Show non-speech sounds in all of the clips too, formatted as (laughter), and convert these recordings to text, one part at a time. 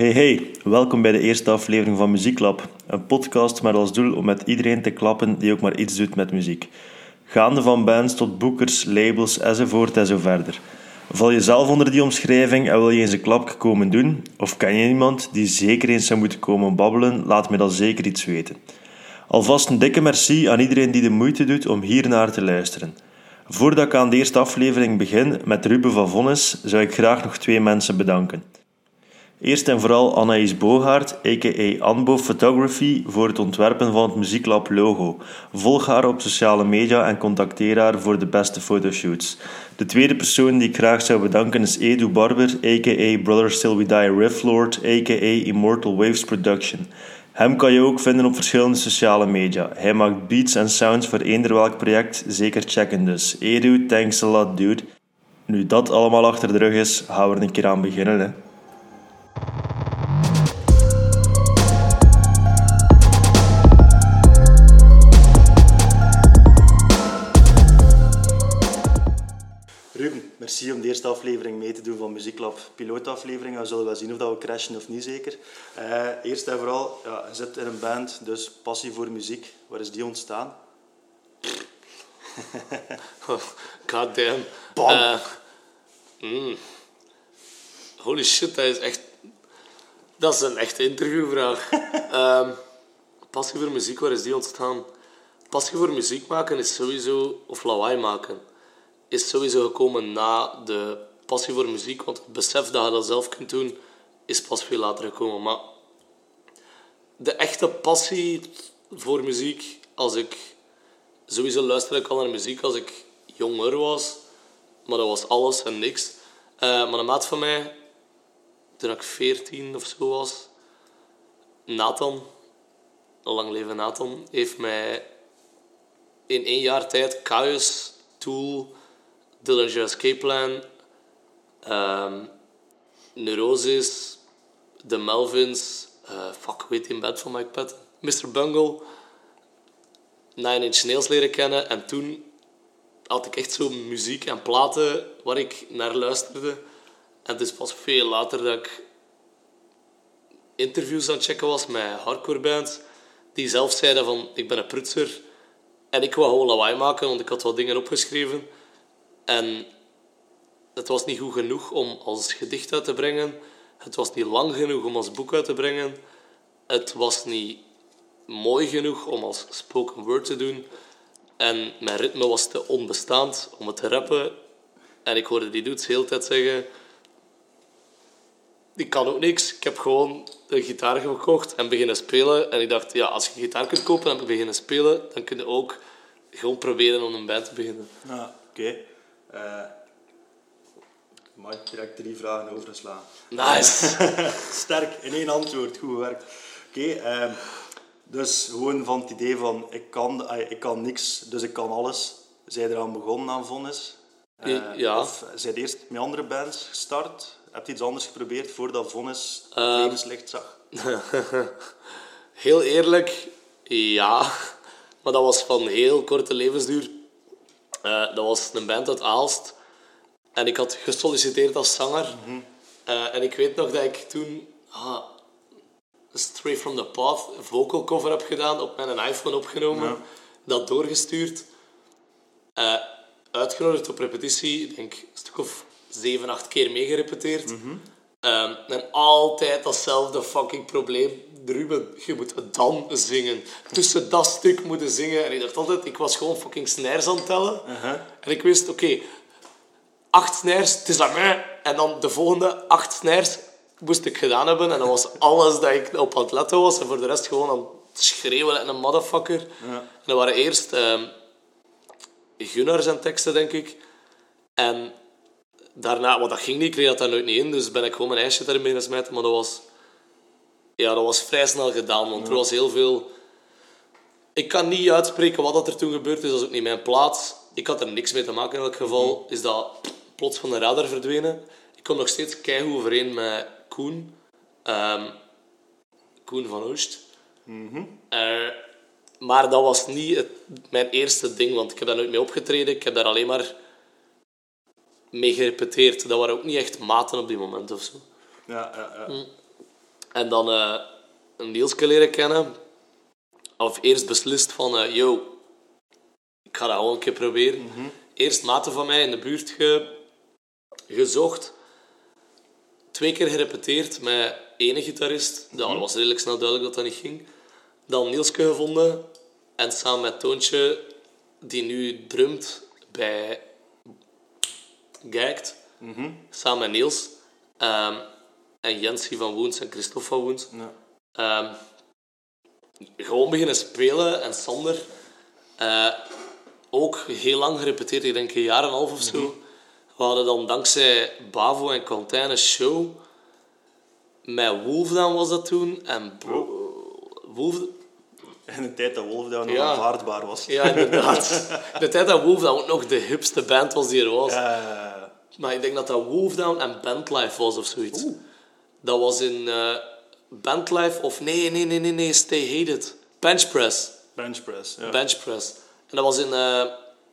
Hey hey, welkom bij de eerste aflevering van Muzieklab. Een podcast met als doel om met iedereen te klappen die ook maar iets doet met muziek. Gaande van bands tot boekers, labels enzovoort en zo verder. Val je zelf onder die omschrijving en wil je eens een klap komen doen? Of ken je iemand die zeker eens zou moeten komen babbelen? Laat me dan zeker iets weten. Alvast een dikke merci aan iedereen die de moeite doet om hier naar te luisteren. Voordat ik aan de eerste aflevering begin met Ruben van Vonnis, zou ik graag nog twee mensen bedanken. Eerst en vooral Anaïs Bogaert, a.k.a. Anbo Photography, voor het ontwerpen van het Muzieklab logo. Volg haar op sociale media en contacteer haar voor de beste fotoshoots. De tweede persoon die ik graag zou bedanken is Edu Barber, a.k.a. Brother Still We Die Rifflord, a.k.a. Immortal Waves Production. Hem kan je ook vinden op verschillende sociale media. Hij maakt beats en sounds voor eender welk project, zeker checken dus. Edu, thanks a lot dude. Nu dat allemaal achter de rug is, gaan we er een keer aan beginnen. Hè. Ruben, merci om de eerste aflevering mee te doen van Muzieklab. Pilootaflevering, we zullen wel zien of dat we crashen of niet zeker. Uh, eerst en vooral, ja, je zit in een band, dus passie voor muziek. Waar is die ontstaan? (laughs) God damn. Bam. Uh, mm. Holy shit, dat is echt... Dat is een echte interviewvraag. (laughs) um, passie voor muziek, waar is die ontstaan? Passie voor muziek maken is sowieso... Of lawaai maken. Is sowieso gekomen na de passie voor muziek. Want het besef dat je dat zelf kunt doen, is pas veel later gekomen. Maar de echte passie voor muziek, als ik... Sowieso luisterde ik al naar muziek als ik jonger was. Maar dat was alles en niks. Uh, maar een maat van mij, toen ik 14 of zo was, Nathan, lang leven Nathan, heeft mij in één jaar tijd Chaos, Tool, Dillinger Escape Plan, um, Neurosis, The Melvins, uh, fuck, weet in bed van Mike Patton, Mr. Bungle, Nine Inch Nails leren kennen en toen had ik echt zo muziek en platen waar ik naar luisterde. Het is pas veel later dat ik interviews aan het checken was met hardcore bands die zelf zeiden van ik ben een prutser en ik wou gewoon lawaai maken, want ik had wat dingen opgeschreven. En het was niet goed genoeg om als gedicht uit te brengen. Het was niet lang genoeg om als boek uit te brengen. Het was niet mooi genoeg om als spoken word te doen. En mijn ritme was te onbestaand om het te rappen. En ik hoorde die dudes de hele tijd zeggen... Ik kan ook niks. Ik heb gewoon een gitaar gekocht en beginnen spelen. En ik dacht, ja, als je een gitaar kunt kopen en beginnen spelen, dan kun je ook gewoon proberen om een band te beginnen. Ja, oké. Okay. Uh, direct drie vragen overslaan. Nice. (laughs) Sterk, in één antwoord. Goed gewerkt. Oké, okay, uh, dus gewoon van het idee van ik kan, ik kan niks, dus ik kan alles. Zij eraan begonnen aan Vonnis? Ja. Of zij eerst met andere bands gestart? Heb je iets anders geprobeerd voordat Vonnis het Uh, levenslicht zag? (laughs) heel eerlijk, ja. Maar dat was van heel korte levensduur. Uh, dat was een band uit Aalst. En ik had gesolliciteerd als zanger. Uh, en ik weet nog dat ik toen ah, Stray from the Path vocal cover heb gedaan, op mijn iPhone opgenomen, Ja. dat doorgestuurd. Uh, uitgenodigd op repetitie, ik denk een stuk of zeven, acht keer meegerepeteerd. Um, en altijd datzelfde fucking probleem. Ruben, je moet dan zingen. Tussen dat stuk moeten zingen. En ik dacht altijd, ik was gewoon fucking snares aan het tellen. En ik wist, oké, acht snares, het is aan mij. En dan de volgende acht snares moest ik gedaan hebben. En dat was alles dat ik op aan het letten was. En voor de rest gewoon aan het schreeuwen en een motherfucker. En dat waren eerst um, Gunnar zijn teksten, denk ik. En daarna, want dat ging niet, ik kreeg dat daar nooit niet in. Dus ben ik gewoon mijn ijsje daarin beginnen smijten. Maar dat was, ja, dat was vrij snel gedaan. Want er was heel veel... Ik kan niet uitspreken wat dat er toen gebeurd is. Dat is ook niet mijn plaats. Ik had er niks mee te maken in elk geval. Is dat plots van de radar verdwenen. Ik kom nog steeds keihard overeen met Koen. Um, Koen van Oost. Uh, maar dat was niet het, mijn eerste ding, want ik heb daar nooit mee opgetreden. Ik heb daar alleen maar mee gerepeteerd. Dat waren ook niet echt maten op die moment of zo. Ja, ja, ja. En dan eh een Nielske leren kennen. Of eerst beslist van, eh, yo, ik ga dat gewoon een keer proberen. Eerst maten van mij in de buurt ge, gezocht. Twee keer gerepeteerd met ene gitarist. Dat was redelijk snel duidelijk dat dat niet ging. Dan Nielske gevonden. En samen met Toontje, die nu drumt bij Gijkt. Samen met Niels. Ehm, en Jensie van Woens en Christophe van Woens. Ja. Ehm, gewoon beginnen spelen. En Sander eh, ook heel lang gerepeteerd. Ik denk een jaar en een half of zo. We hadden dan dankzij Bavo en Quentin een show. Met Wolfdown was dat toen. En Bro- Wolf... In de tijd dat Wolfdown nog Ja. aanvaardbaar was. Ja, inderdaad. (laughs) De tijd dat Wolfdown ook nog de hipste band was die er was. Maar ik denk dat dat Wolfdown en Bandlife was of zoiets. Dat was in eh Bandlife of nee, nee, nee, nee, nee, Stay Hated. Benchpress. benchpress. Ja. Benchpress. En dat was in eh,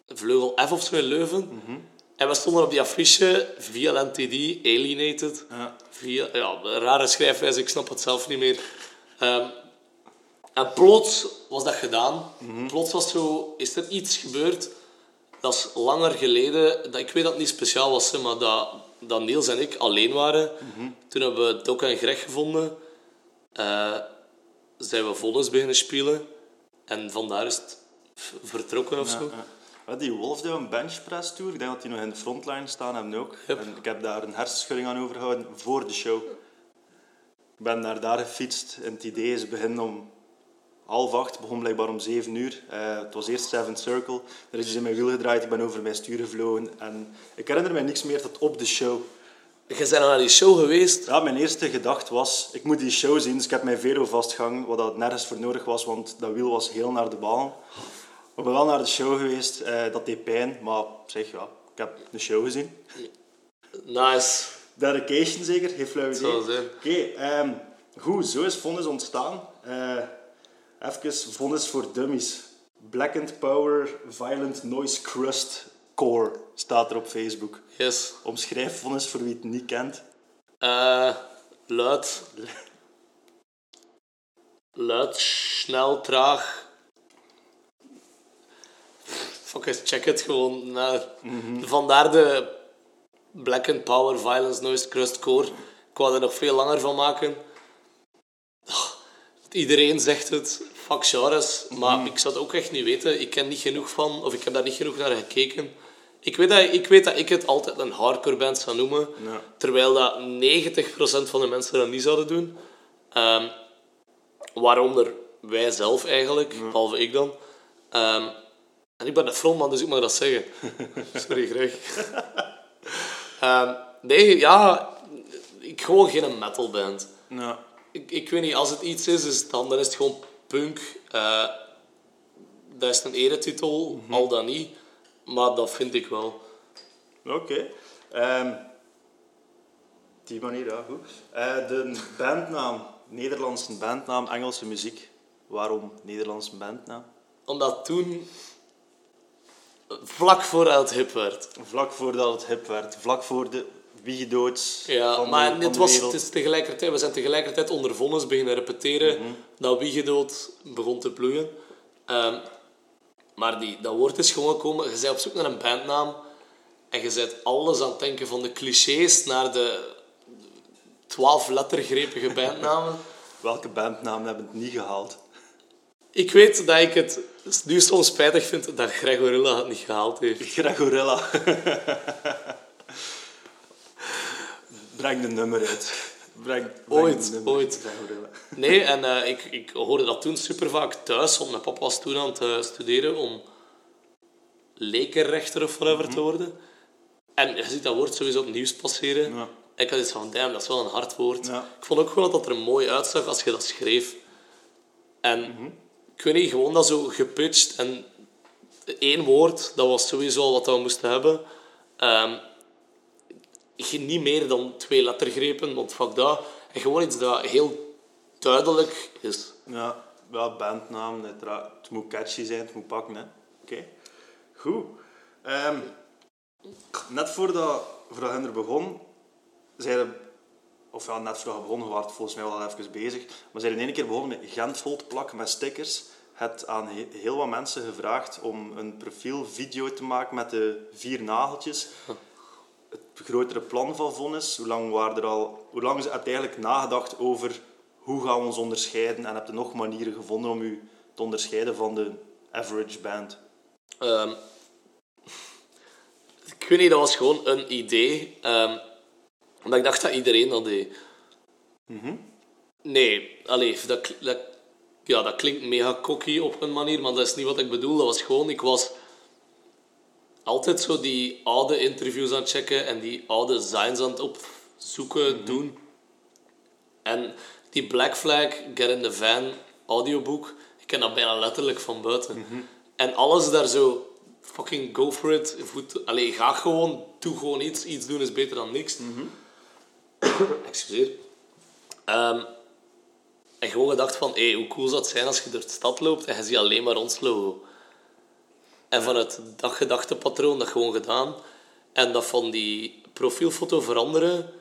Vleugel F of zo in Leuven. En we stonden op die affiche via LTD, Alienated. Ja. Via, ja, rare schrijfwijze, ik snap het zelf niet meer. Ehm, en plots was dat gedaan. Plots was zo, is er iets gebeurd. Dat is langer geleden. Dat, ik weet dat het niet speciaal was, hè, maar dat, dat Niels en ik alleen waren. Toen hebben we Doc en Greg gevonden. Eh, zijn we Vonnis beginnen spelen. En vandaar is het vertrokken of zo. Ja. Ja, die Wolfdown Benchpress Tour, ik denk dat die nog in de frontline staan hebben ook. Yep. En ik heb daar een hersenschudding aan overgehouden voor de show. Ik ben naar daar gefietst en het idee is begin om half acht, begon blijkbaar om zeven uur. Eh, het was eerst Seventh Circle, er is iets in mijn wiel gedraaid, ik ben over mijn stuur gevlogen. En ik herinner me niks meer tot op de show. Je bent naar die show geweest. Ja, mijn eerste gedachte was, ik moet die show zien. Dus ik heb mijn velo vastgehangen, wat dat nergens voor nodig was, want dat wiel was heel naar de baan. Ik ben wel naar de show geweest, eh, dat deed pijn, maar zeg ja, ik heb de show gezien. Nice. Dedication zeker, geen flauw idee. Zou zijn. Oké, ehm, goed, zo is Vonnis ontstaan. Eh even Vonnis voor Dummies. Blackened Power Violent Noise Crust Core staat er op Facebook. Yes. Omschrijf Vonnis voor wie het niet kent. Eh, luid. Luid, snel, traag. Fuck it, check het gewoon. Nou, Vandaar de Black and Power Violence Noise Crust Core. Ik wou er nog veel langer van maken. Ah, Iedereen zegt het, fuck genres, maar ik zou het ook echt niet weten. Ik ken niet genoeg van, of ik heb daar niet genoeg naar gekeken. Ik weet dat ik, weet dat ik het altijd een hardcore band zou noemen, Ja. terwijl dat 90% van de mensen dat niet zouden doen. Ehm, waaronder wij zelf eigenlijk, behalve ik dan. Ehm, en ik ben de frontman, dus ik mag dat zeggen. (laughs) Sorry, Greg. Ehm, nee, ja, ik gewoon geen metalband. Ja. Ik, ik weet niet, als het iets is, is het dan, dan is het gewoon punk. Eh, dat is een eretitel, al dan niet. Maar dat vind ik wel. Oké. Ehm, die manier, ja, goed. Eh, de bandnaam, Nederlandse bandnaam, Engelse muziek. Waarom Nederlandse bandnaam? Omdat toen, vlak vooruit hip werd. Vlak voordat het hip werd, vlak voor de wiegedoods Ja, van, maar het, was, wereld. het is tegelijkertijd, we zijn tegelijkertijd onder vonnis beginnen repeteren dat Wiegedood begon te bloeien. Ehm, maar die, dat woord is gewoon gekomen. Je bent op zoek naar een bandnaam en je bent alles aan het denken van de clichés naar de twaalf lettergrepige bandnamen. (laughs) Welke bandnaam hebben het niet gehaald? Ik weet dat ik het nu soms spijtig vind dat Gregorilla het niet gehaald heeft. Gregorella. (laughs) Breng de nummer uit. Breng, breng Ooit, nummer. ooit. Nee, en eh, ik, ik hoorde dat toen super vaak thuis, want mijn papa was toen aan het eh, studeren om lekenrechter of whatever te worden. En je ziet dat woord sowieso op het nieuws passeren. Ja. En ik had iets van, damn, dat is wel een hard woord. Ja. Ik vond ook gewoon dat het er mooi uitzag als je dat schreef. En ik weet niet, gewoon dat zo gepitcht. En één woord, dat was sowieso al wat we moesten hebben. Ehm, niet meer dan twee lettergrepen, want fuck dat. En gewoon iets dat heel duidelijk is. Ja, wel bandnaam. Het moet catchy zijn, het moet pakken. Oké. Goed. Ehm, net voordat, voordat hij er begon, zei je of ja, net voordat je begonnen, waart volgens mij wel al even bezig, maar zijn in één keer begonnen met Gent vol te plakken met stickers. Het aan he- heel wat mensen gevraagd om een profielvideo te maken met de vier nageltjes. Het grotere plan van Vonnis, hoe lang, waren er al, hoe lang heb je eigenlijk nagedacht over hoe gaan we ons onderscheiden en heb je nog manieren gevonden om u te onderscheiden van de average band? Ehm, ik weet niet, dat was gewoon een idee. omdat ik dacht dat iedereen dat deed. Nee, allee, dat, dat, ja, dat klinkt mega cocky op een manier, maar dat is niet wat ik bedoel. Dat was gewoon, ik was altijd zo die oude interviews aan het checken en die oude signs aan het opzoeken, doen. En die Black Flag, Get in the Van audioboek, ik ken dat bijna letterlijk van buiten. En alles daar zo, fucking go for it. Voet, allee, ga gewoon, doe gewoon iets. Iets doen is beter dan niks. (coughs) Excuseer. Ehm, en gewoon gedacht van, hey, hoe cool zou het zijn als je door de stad loopt en je ziet alleen maar ons logo. En vanuit dat gedachtepatroon dat gewoon gedaan. En dat van die profielfoto veranderen.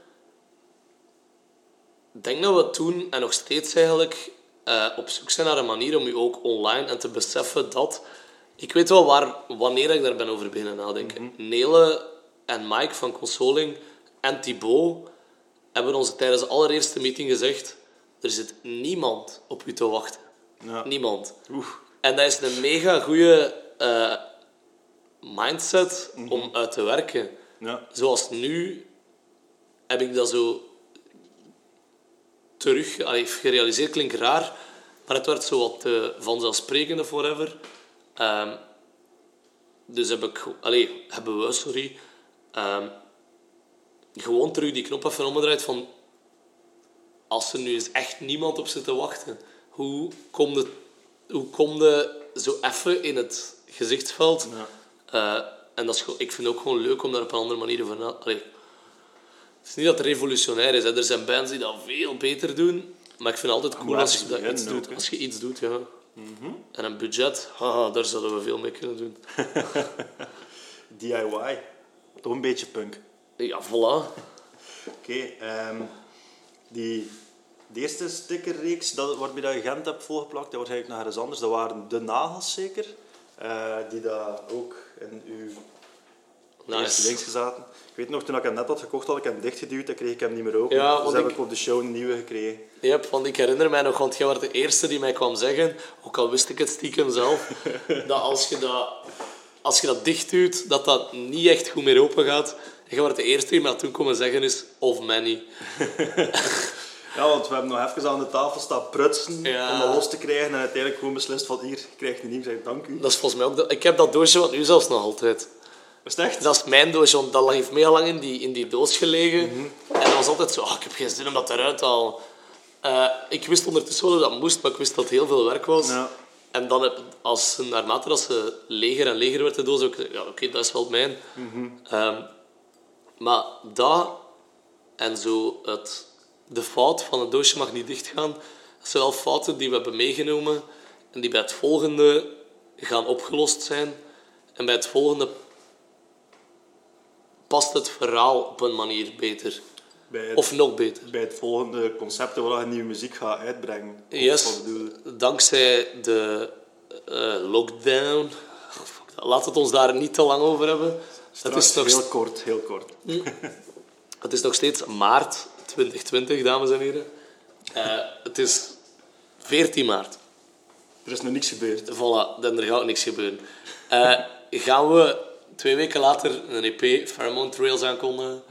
Ik denk dat we toen en nog steeds eigenlijk eh, op zoek zijn naar een manier om je ook online en te beseffen dat... Ik weet wel waar, wanneer ik daar ben over beginnen nadenken. Nele en Mike van Consoling en Thibaut hebben ons tijdens de allereerste meeting gezegd er zit niemand op u te wachten. Ja. Niemand. Oeh. En dat is een mega goede eh, mindset om uit te werken. Ja. Zoals nu heb ik dat zo terug allee, gerealiseerd. Klinkt raar, maar het werd zo wat te vanzelfsprekende forever. Ehm, dus heb ik, allee, hebben we, sorry, ehm, gewoon terug die knop even omgedraaid van als er nu eens echt niemand op zit te wachten, hoe kom je, hoe kom je zo even in het gezichtsveld? Ja. Eh, en dat is, ik vind het ook gewoon leuk om daar op een andere manier over na... Allee, het is niet dat het revolutionair is. Hè. Er zijn bands die dat veel beter doen. Maar ik vind het altijd cool als je, dat iets doet, als je iets doet. Ja. En een budget, haha, daar zouden we veel mee kunnen doen. (laughs) DIY. Toch een beetje punk. Ja, voilà. Oké, ehm, die de eerste stickerreeks dat, waarbij dat je Gent hebt volgeplakt, dat was eigenlijk nog ergens anders. Dat waren de nagels zeker, eh, die daar ook in uw eerste Nice. links zaten. Ik weet nog, toen ik hem net had gekocht, had ik hem dichtgeduwd, dan kreeg ik hem niet meer open. Ja, dus heb ik- ik op de show een nieuwe gekregen. Yep, want ik herinner mij nog, want jij was de eerste die mij kwam zeggen, ook al wist ik het stiekem zelf, (laughs) dat als je dat, als je dat dicht doet, dat dat niet echt goed meer open gaat. En jij was de eerste die mij toen komen zeggen is, of many. (laughs) Ja, want we hebben nog even aan de tafel staan prutsen Ja. om dat los te krijgen en uiteindelijk gewoon beslist van hier, je krijgt een nieuw, zeg ik dank u. Dat is volgens mij ook... de- ik heb dat doosje wat nu zelfs nog altijd. Is het echt? Dat is mijn doosje, want dat heeft mega lang in die, in die doos gelegen. En dat was altijd zo, ah, ik heb geen zin om dat eruit te halen. Eh, ik wist ondertussen wel dat dat moest, maar ik wist dat het heel veel werk was. Ja. En dan, heb, als, ze- naarmate dat ze leger en leger werd, de doos, ook, ja, oké, dat is wel mijn. Ehm, maar dat en zo het, de fout van het doosje mag niet dichtgaan, dat zijn wel fouten die we hebben meegenomen en die bij het volgende gaan opgelost zijn. En bij het volgende past het verhaal op een manier beter. Het, Of nog beter. bij het volgende concept waar je nieuwe muziek gaat uitbrengen. Yes, dankzij de eh, lockdown. Oh. Laat het ons daar niet te lang over hebben. Het Straks is, nog, heel kort, heel kort. het is nog steeds maart 2020, dames en heren. Eh, het is 14 maart. Er is nog niks gebeurd. Voilà, dan er gaat niks gebeuren. Eh, gaan we twee weken later een EP, Pheromone Trails, aankondigen.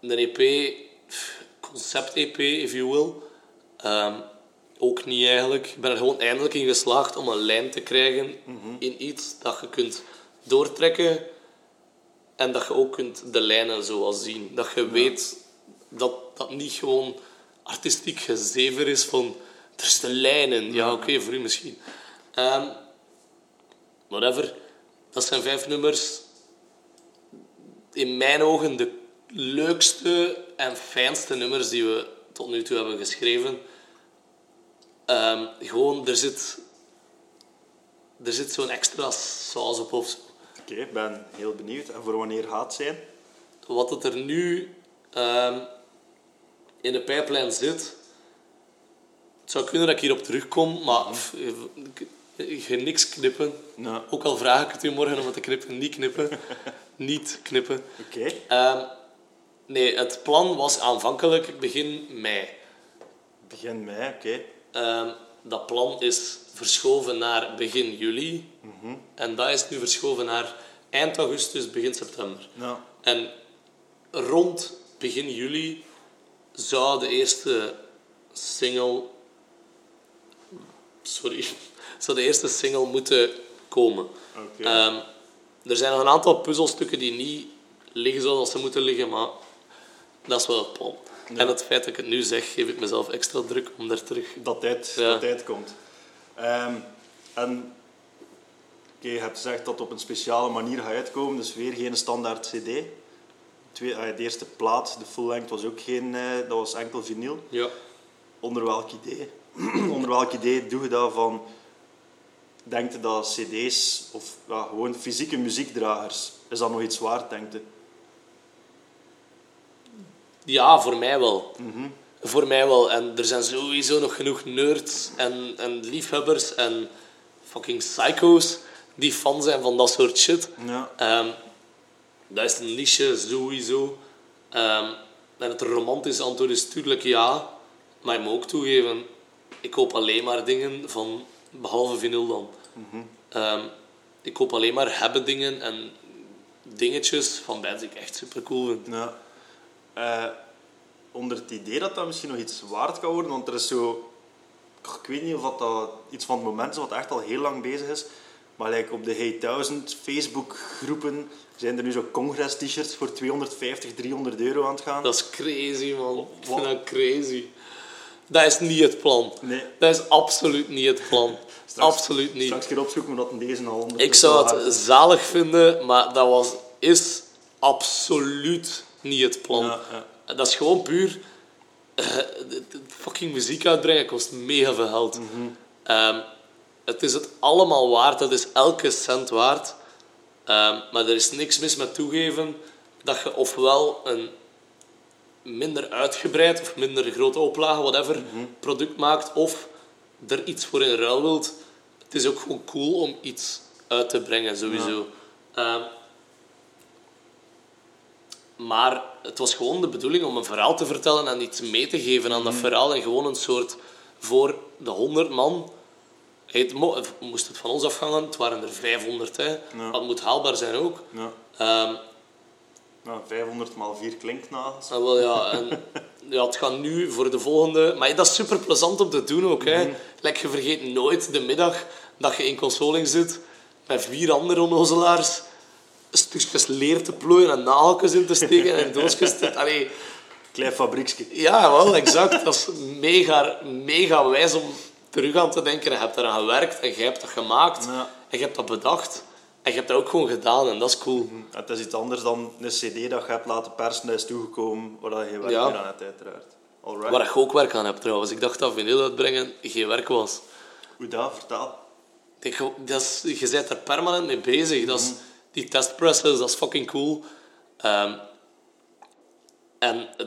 Een EP, concept-EP, if you will. Ehm, ook niet eigenlijk. Ik ben er gewoon eindelijk in geslaagd om een lijn te krijgen in iets dat je kunt doortrekken en dat je ook kunt de lijnen zoals zien. Dat je weet dat dat niet gewoon artistiek gezever is van er is de lijnen. Ja, oké, voor u misschien. Ehm, whatever. Dat zijn vijf nummers. In mijn ogen de leukste en fijnste nummers die we tot nu toe hebben geschreven. Ehm, gewoon, er zit, er zit zo'n extra saus op of zo. Oké, ik ben heel benieuwd. En voor wanneer gaat het zijn? Wat het er nu ehm, in de pijplijn zit. Het zou kunnen dat ik hierop terugkom, maar pff, ik, ik ga niks knippen. Ook al vraag ik het u morgen om het te knippen, niet knippen. (laughs) niet knippen. oké. Ehm, nee, het plan was aanvankelijk begin mei. Begin mei, oké. Ehm, dat plan is verschoven naar begin juli. En dat is nu verschoven naar eind augustus, begin september. Nou, En rond begin juli zou de eerste single... Sorry. (laughs) Zou de eerste single moeten komen. Ehm, er zijn nog een aantal puzzelstukken die niet liggen zoals ze moeten liggen, maar dat is wel het plan. En het feit dat ik het nu zeg, geef ik mezelf extra druk om daar terug... dat tijd, Ja. dat tijd komt. Ehm, en oké, je hebt gezegd dat het op een speciale manier gaat uitkomen, dus weer geen standaard CD. Twee, ah, de eerste plaat, de full length, was ook geen, eh, dat was enkel vinyl. Ja. Onder welk idee? (clears throat) Onder welk idee doe je dat van? Denkt je dat CD's of ja, gewoon fysieke muziekdragers, is dat nog iets waard, denkt je? Ja, voor mij wel. Voor mij wel. En er zijn sowieso nog genoeg nerds en, en liefhebbers en fucking psycho's die fan zijn van dat soort shit. Ja. Ehm, dat is een niche, sowieso. Ehm, en het romantische antwoord is natuurlijk ja. Maar je moet ook toegeven, ik koop alleen maar dingen van, behalve vinyl dan. Ehm, ik koop alleen maar hebben dingen en dingetjes van bands die ik echt super cool vind. Ja. Eh, onder het idee dat dat misschien nog iets waard kan worden, want er is zo... Ik weet niet of dat, dat iets van het moment is wat echt al heel lang bezig is, maar like op de Hey 1000 Facebook groepen zijn er nu zo Congress t-shirts voor 250, 300 euro aan het gaan. Dat is crazy, man. Ik vind dat crazy. Dat is niet het plan. Nee. Dat is absoluut niet het plan. (laughs) absoluut niet. Straks keer opzoeken, maar dat in deze al... Ik zou het zalig vinden, maar dat was, is absoluut niet het plan. Ja, Dat is gewoon puur... eh, fucking muziek uitbrengen kost mega veel geld. Ehm, het is het allemaal waard. Dat is elke cent waard. Ehm, maar er is niks mis met toegeven dat je ofwel een minder uitgebreid of minder grote oplage, whatever, product maakt, of er iets voor in ruil wilt. Het is ook gewoon cool om iets uit te brengen, sowieso. Ehm, maar het was gewoon de bedoeling om een verhaal te vertellen en iets mee te geven aan dat verhaal. En gewoon een soort voor de 100 man. Het mo- moest het van ons afhangen, het waren er 500. Hè. Ja. Dat moet haalbaar zijn ook. Ja. Ehm, Nou, 500 maal 4 klinknagels. Ah, wel, ja, en, (laughs) ja, het gaat nu voor de volgende... Maar dat is super plezant om te doen ook. Hè. Like, je vergeet nooit de middag dat je in consoling zit met vier andere onnozelaars stukjes leer te plooien en nageltjes in te steken en doosjes te... (laughs) Allee, Klein fabrieksje. ja, wel, exact. Dat is mega, mega wijs om terug aan te denken. Je hebt eraan gewerkt en je hebt dat gemaakt. Ja. En je hebt dat bedacht. En je hebt dat ook gewoon gedaan en dat is cool. Het is iets anders dan een cd dat je hebt laten persen, is toegekomen, waar je werk Ja. aan hebt, uiteraard. Alright. Waar je ook werk aan hebt trouwens. Ik dacht dat vinyl uitbrengen geen werk was. Hoe dat? Vertel. Ik denk, dat is, je bent er permanent mee bezig. Dat is, die testpresses, dat is fucking cool. Ehm, en eh,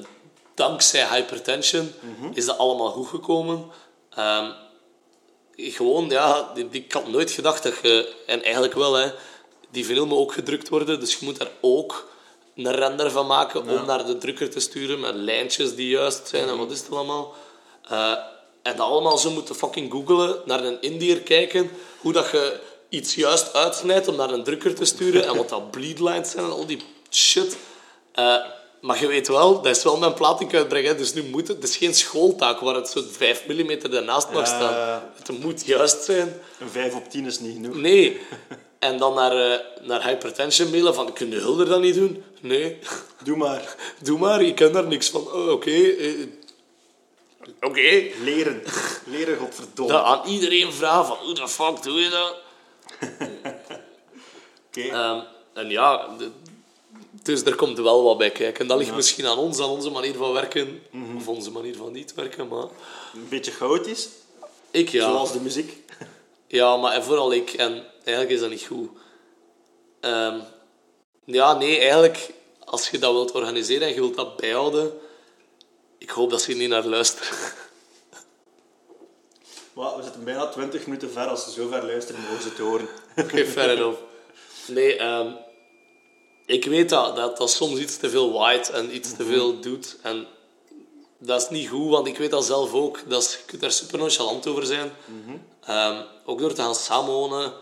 dankzij hypertension is dat allemaal goed gekomen. Ehm, gewoon, ja, die, die- ik had nooit gedacht dat je... En eigenlijk wel, hè. Die moet ook gedrukt worden, dus je moet daar ook een render van maken om naar de drukker te sturen met lijntjes die juist zijn en wat is het allemaal. Eh, en dat allemaal zo moeten fucking googelen, naar een Indiër kijken, hoe dat je iets juist uitsnijdt om naar een drukker te sturen en wat dat bleedlines zijn en al die shit. Eh, maar je weet wel, dat is wel mijn plaat die ik uitbreng, hè, dus nu moet het... Het is geen schooltaak waar het zo 5 mm ernaast mag Ja. staan. Het moet juist zijn. Een 5 op 10 is niet genoeg. Nee. (laughs) En dan naar, eh, naar hypertension mailen van, kun je Hulder dat niet doen? Nee. Doe maar. (laughs) Doe maar, ik ken daar niks van. Oh, Oké. eh, Oké. Leren. Leren, godverdomme. Dat aan iedereen vragen van, hoe de fuck doe je dat? (laughs) Oké. Ehm, en ja, de- dus er komt wel wat bij kijken. En dat ligt misschien aan ons, aan onze manier van werken. Of onze manier van niet werken, maar... Een beetje chaotisch, Ik ja. zoals de muziek. (laughs) Ja, maar en vooral ik. En eigenlijk is dat niet goed. Ehm, ja, nee, eigenlijk... als je dat wilt organiseren en je wilt dat bijhouden, ik hoop dat ze niet naar luisteren. (laughs) Maar we zitten bijna 20 minuten ver. Als ze zo ver luisteren, mogen ze het horen. Oké, fair enough. Nee, ehm, ik weet dat, dat dat soms iets te veel waait en iets te veel doet. En dat is niet goed, want ik weet dat zelf ook. Dat is, je kunt daar super nonchalant over zijn. Ehm, ook door te gaan samenwonen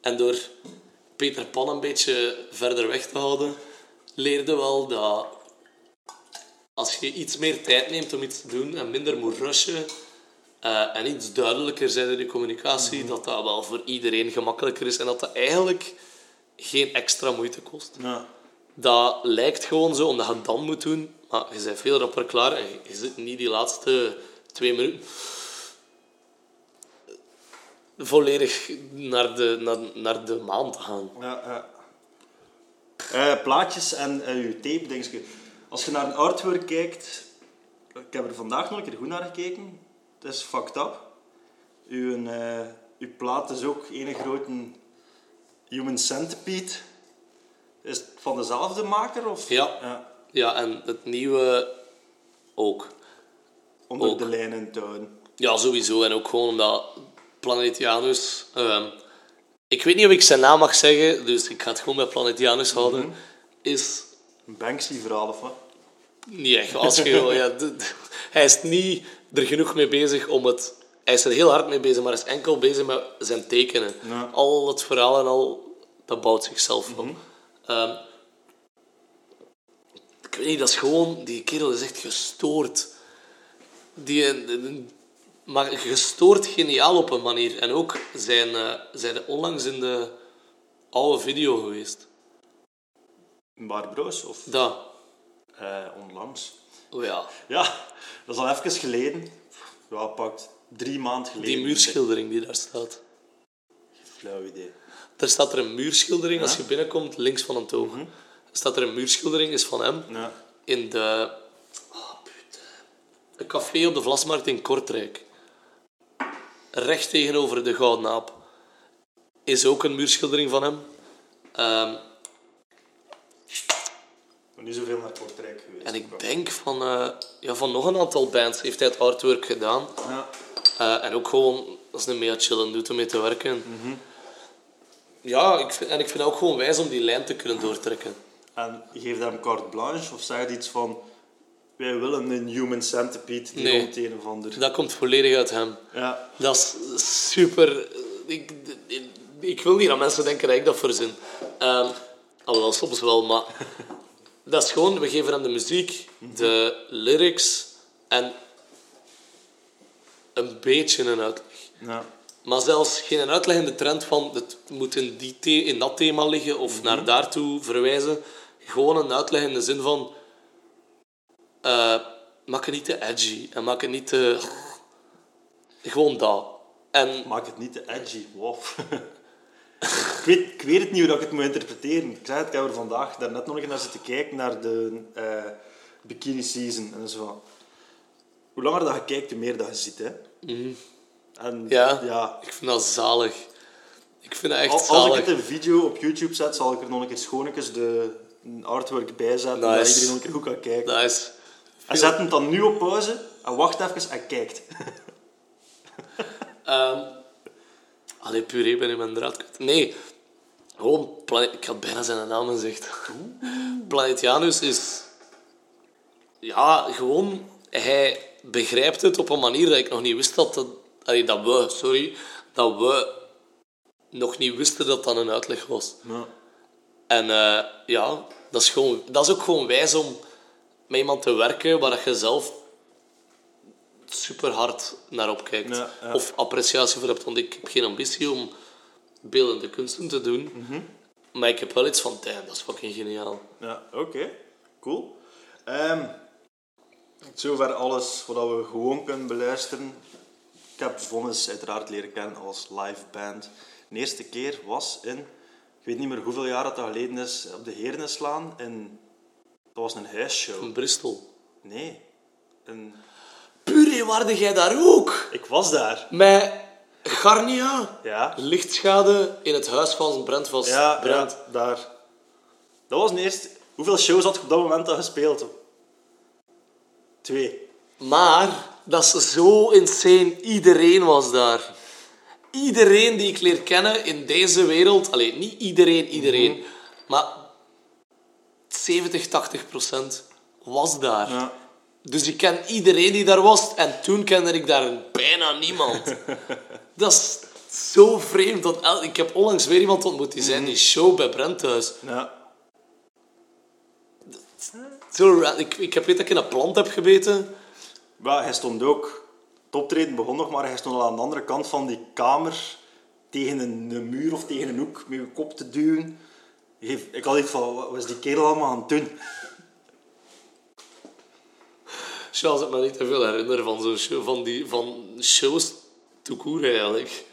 en door Peter Pan een beetje verder weg te houden, leerde wel dat als je iets meer tijd neemt om iets te doen en minder moet rushen eh, en iets duidelijker zijn in je communicatie, dat dat wel voor iedereen gemakkelijker is en dat dat eigenlijk geen extra moeite kost. Ja. Dat lijkt gewoon zo, omdat je het dan moet doen. Maar je bent veel rapper klaar en je- zit niet die laatste twee minuten volledig naar de, naar, naar de maan te gaan. Ja, ja. Eh, plaatjes en eh, je tape, denk je. Als je naar een artwork kijkt, ik heb er vandaag nog een keer goed naar gekeken. Het is fucked up. Uw, eh, uw plaat is ook een grote human centipede. Is het van dezelfde maker? Of? Ja. ja. Ja, en het nieuwe ook. Onder Ook. de lijnen houden. Ja, sowieso. En ook gewoon omdat Planetianus... ehm, ik weet niet of ik zijn naam mag zeggen, dus ik ga het gewoon bij Planetianus houden. Is Een Banksy-verhaal of wat? niet echt. Als je, ja, (laughs) hij is niet er genoeg mee bezig om het... Hij is er heel hard mee bezig, maar hij is enkel bezig met zijn tekenen. Ja. Al het verhaal en al... Dat bouwt zichzelf op. Ehm, ik weet niet, dat is gewoon... Die kerel is echt gestoord. Die, eh, maar gestoord geniaal op een manier. En ook zijn, eh zijn onlangs in de oude video geweest. Barbroos of Dat. eh, onlangs? Oh ja. Ja, dat is al even geleden. Ja, pakt drie maanden geleden. Die muurschildering die daar staat. Flauw idee. Er staat er een muurschildering als je binnenkomt, links van een toog. Staat er een muurschildering, is van hem, Ja. in de... Oh. Een café op de Vlasmarkt in Kortrijk. Recht tegenover de Gouden Aap. Is ook een muurschildering van hem. Ehm, Maar niet zoveel naar Kortrijk geweest. en ik denk van, eh, ja, van nog een aantal bands heeft hij het artwork gedaan. Ja. Eh, en ook gewoon, dat is een mega chillen doet om mee te werken. Ja, ik vind, en ik vind het ook gewoon wijs om die lijn te kunnen doortrekken. En geef hem carte blanche of zeg iets van... Wij willen een human centipede die Nee. rond een of ander... Dat komt volledig uit hem. Ja. Dat is super... Ik, ik, ik wil niet dat mensen denken dat ik dat verzin. Ehm alhoewel, soms wel, maar... (laughs) Dat is gewoon, we geven hem de muziek, de lyrics en een beetje een uitleg. ja. Maar zelfs geen uitleg in de trend van het moet in, die the- in dat thema liggen of naar daartoe verwijzen. Gewoon een uitleg in de zin van... eh, maak het niet te edgy en maak het niet te... Gewoon dat. En Maak het niet te edgy. Wow. (laughs) ik, weet, ik weet het niet hoe ik het moet interpreteren. Ik zei het, ik heb er vandaag daarnet nog eens naar zitten kijken naar de eh, bikini season. En zo. Hoe langer dat je kijkt, hoe meer dat je ziet. Hè. En ja, ja, ik vind dat zalig. Ik vind dat echt Al- Als zalig. ik het een video op YouTube zet, zal ik er nog een keer schoonetjes de artwork bij zetten, Nice. dat iedereen nog een keer goed kan kijken. Nice. En zet hem dan nu op pauze en wacht even en kijkt. (laughs) Ehm allee, puree ben in mijn draad. Nee, gewoon... Ik had bijna zijn naam gezegd. Planetianus is... Ja, gewoon... Hij begrijpt het op een manier dat ik nog niet wist dat... Dat, allee, dat we, sorry. Dat we nog niet wisten dat dat een uitleg was. Ja. En eh, ja, dat is, gewoon, dat is ook gewoon wijs om met iemand te werken waar je zelf super hard naar opkijkt. Ja, ja. Of appreciatie voor hebt. Want ik heb geen ambitie om beeldende kunsten te doen. Mhm. Maar ik heb wel iets van, damn, dat is fucking geniaal. Ja, oké. Cool. Ehm zover alles wat we gewoon kunnen beluisteren. Ik heb Vonnis uiteraard leren kennen als live band. De eerste keer was in, ik weet niet meer hoeveel jaar dat geleden is, op de Herenenslaan. En dat was een huisshow. In Bristol. Nee. Een... Puree, waarde jij daar ook? Ik was daar. Met Garnia. Ja. Lichtschade in het huis van Brent was Ja, Brent. ja, daar. Dat was de eerste... Hoeveel shows had je op dat moment al gespeeld? Twee. Maar dat is zo insane. Iedereen was daar. Iedereen die ik leer kennen in deze wereld, alleen niet iedereen, iedereen, maar 70, 80 procent was daar. Ja. Dus ik ken iedereen die daar was en toen kende ik daar bijna niemand. (laughs) dat is zo vreemd. Dat ik heb onlangs weer iemand ontmoet die zei die show bij Brent thuis. Ja. Zo ik, ik heb weet dat ik in een plant heb gebeten. Maar hij stond ook... Het optreden begon nog, maar hij stond al aan de andere kant van die kamer tegen een, muur of tegen een hoek met je kop te duwen. Ik had iets van, wat is die kerel allemaal aan het doen? Charles, ik me niet te veel herinneren van zo'n show, van, die, van shows tout court eigenlijk.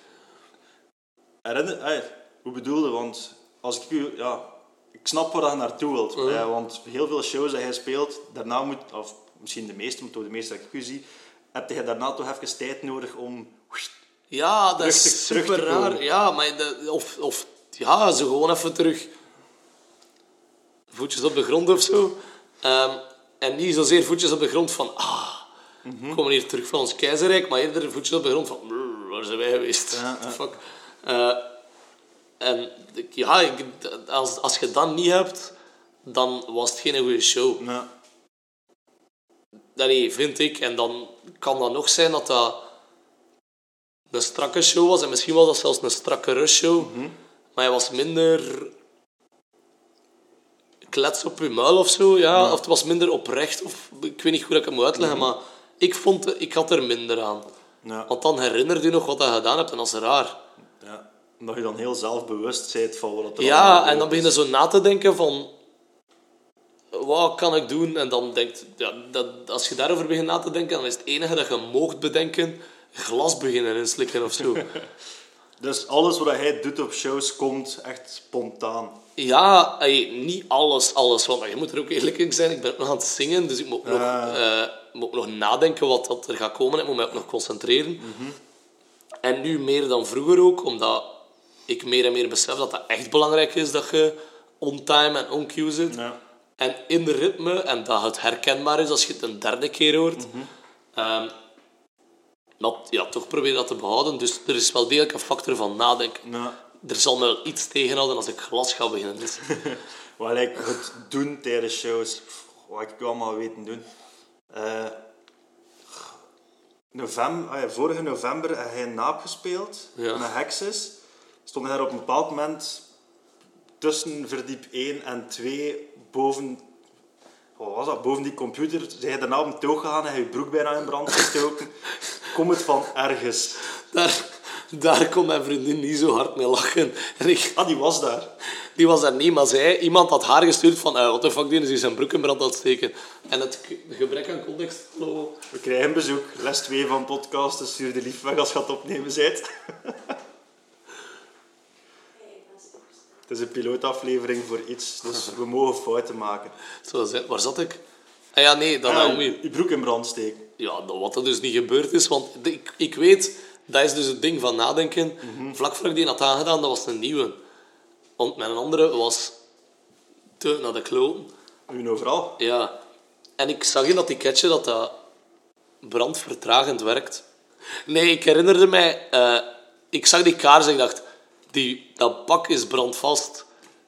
Herinner, hey, hoe bedoelde? Want als ik u, ja, ik snap waar je naartoe wilt. Eh, want heel veel shows dat hij speelt, daarna moet, of misschien de meeste, maar toch de meeste dat ik zie, heb je daarna toch even tijd nodig om. Ja, dat is te super raar. Ja, maar dat- of, of ja, ze gewoon even terug voetjes op de grond of zo. Ehm, en niet zozeer voetjes op de grond van ah, Mhm. we komen hier terug van ons keizerrijk, maar eerder voetjes op de grond van "Brr, waar zijn wij geweest? Ja, ja. fuck? Eh, en ja, ik, als, als je dat niet hebt, dan was het geen goede show. Nou, Allee, vind ik. En dan kan dat nog zijn dat dat een strakke show was. En misschien was dat zelfs een strakkere show. Maar hij was minder klets op je muil of zo. Ja. Of het was minder oprecht. Of, ik weet niet hoe ik het moet uitleggen. Maar ik, vond, ik had er minder aan. ja, Want dan herinner je nog wat je gedaan hebt. En dat is raar. ja. Omdat je dan heel zelfbewust bent van wat er Ja, en dan begin je zo na te denken van... Wat kan ik doen? En dan denkt... Ja, dat, als je daarover begint na te denken, dan is het enige dat je moogt bedenken... Glas beginnen inslikken of zo. (laughs) Dus alles wat hij doet op shows komt echt spontaan. ja, ey, niet alles, alles. Want je moet er ook eerlijk in zijn. Ik ben ook nog aan het zingen, dus ik moet, nog, Ah. eh, moet nog nadenken wat dat er gaat komen. Ik moet me ook nog concentreren. En nu meer dan vroeger ook, omdat ik meer en meer besef dat dat echt belangrijk is dat je on time en on cue zit. Ja. En in de ritme, en dat het herkenbaar is als je het een derde keer hoort. Ehm, maar ja, toch probeer je dat te behouden. Dus er is wel degelijk een factor van nadenken. Ja. Er zal me wel iets tegenhouden als ik glas ga beginnen. Dus. (laughs) Wat ik het doen tijdens shows, wat ik allemaal weten doen. Eh, november, ah ja, vorige november heb hij een naap gespeeld Ja. met Hexes. Stond hij op een bepaald moment tussen verdiep 1 en 2 boven, wat was dat, boven die computer. Zijn je daarna op een toog gegaan en je broek bijna in brand gestoken. Kom het van ergens. Daar, daar kon mijn vriendin niet zo hard mee lachen. En ik, Ah, die was daar. die was daar niet, maar zij, iemand had haar gestuurd van wat de fuck, die is zijn broek in brand aan het steken. En het gebrek aan context... We krijgen bezoek. Les 2 van podcasten. Stuur de lief weg als je het opnemen bent. (laughs) Het is een pilootaflevering voor iets, dus we mogen fouten maken. Zo, waar zat ik? Ah ja, nee, dat Ja, Naomi. je broek in brand steken. Ja, dat- wat er dus niet gebeurd is. Want ik, ik weet, dat is dus het ding van nadenken. Vlak voor ik die had aangedaan, dat was een nieuwe. Want mijn andere was te naar de kloten. Nu overal. Ja. En ik zag in dat ticketje dat dat brandvertragend werkt. Nee, ik herinnerde mij... eh, ik zag die kaars en ik dacht... Die, dat pak is brandvast.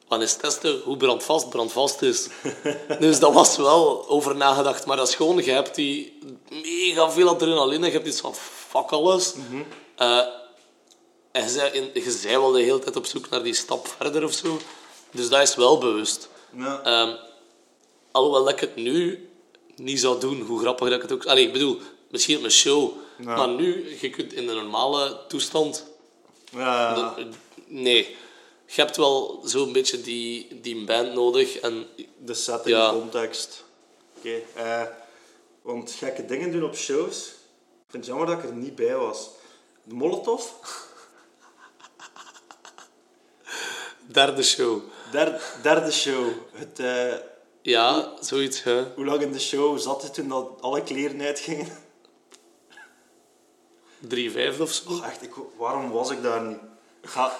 Want eens testen hoe brandvast brandvast is. (laughs) dus dat was wel over nagedacht. Maar dat is gewoon... Je hebt die mega veel adrenaline. Je hebt iets van... Fuck alles. Eh, en je zei, in- je zei wel de hele tijd op zoek naar die stap verder of zo. Dus dat is wel bewust. Ja. Ehm, alhoewel ik het nu niet zou doen, hoe grappig dat ik het ook... Allee, ik bedoel, misschien op een show. Ja. Maar nu, je kunt in de normale toestand... Ja, nee. Je hebt wel zo'n beetje die, die band nodig. En de setting, Ja. de context. Oké. eh, want gekke dingen doen op shows. Ik vind het jammer dat ik er niet bij was. De Molotov. derde show. Derde, derde show. Het, eh, Ja, zoiets. Hè. hoe lang in de show zat je toen dat alle kleren uitgingen? Drie vijfde of zo. Echt, ik, waarom was ik daar niet? Ga...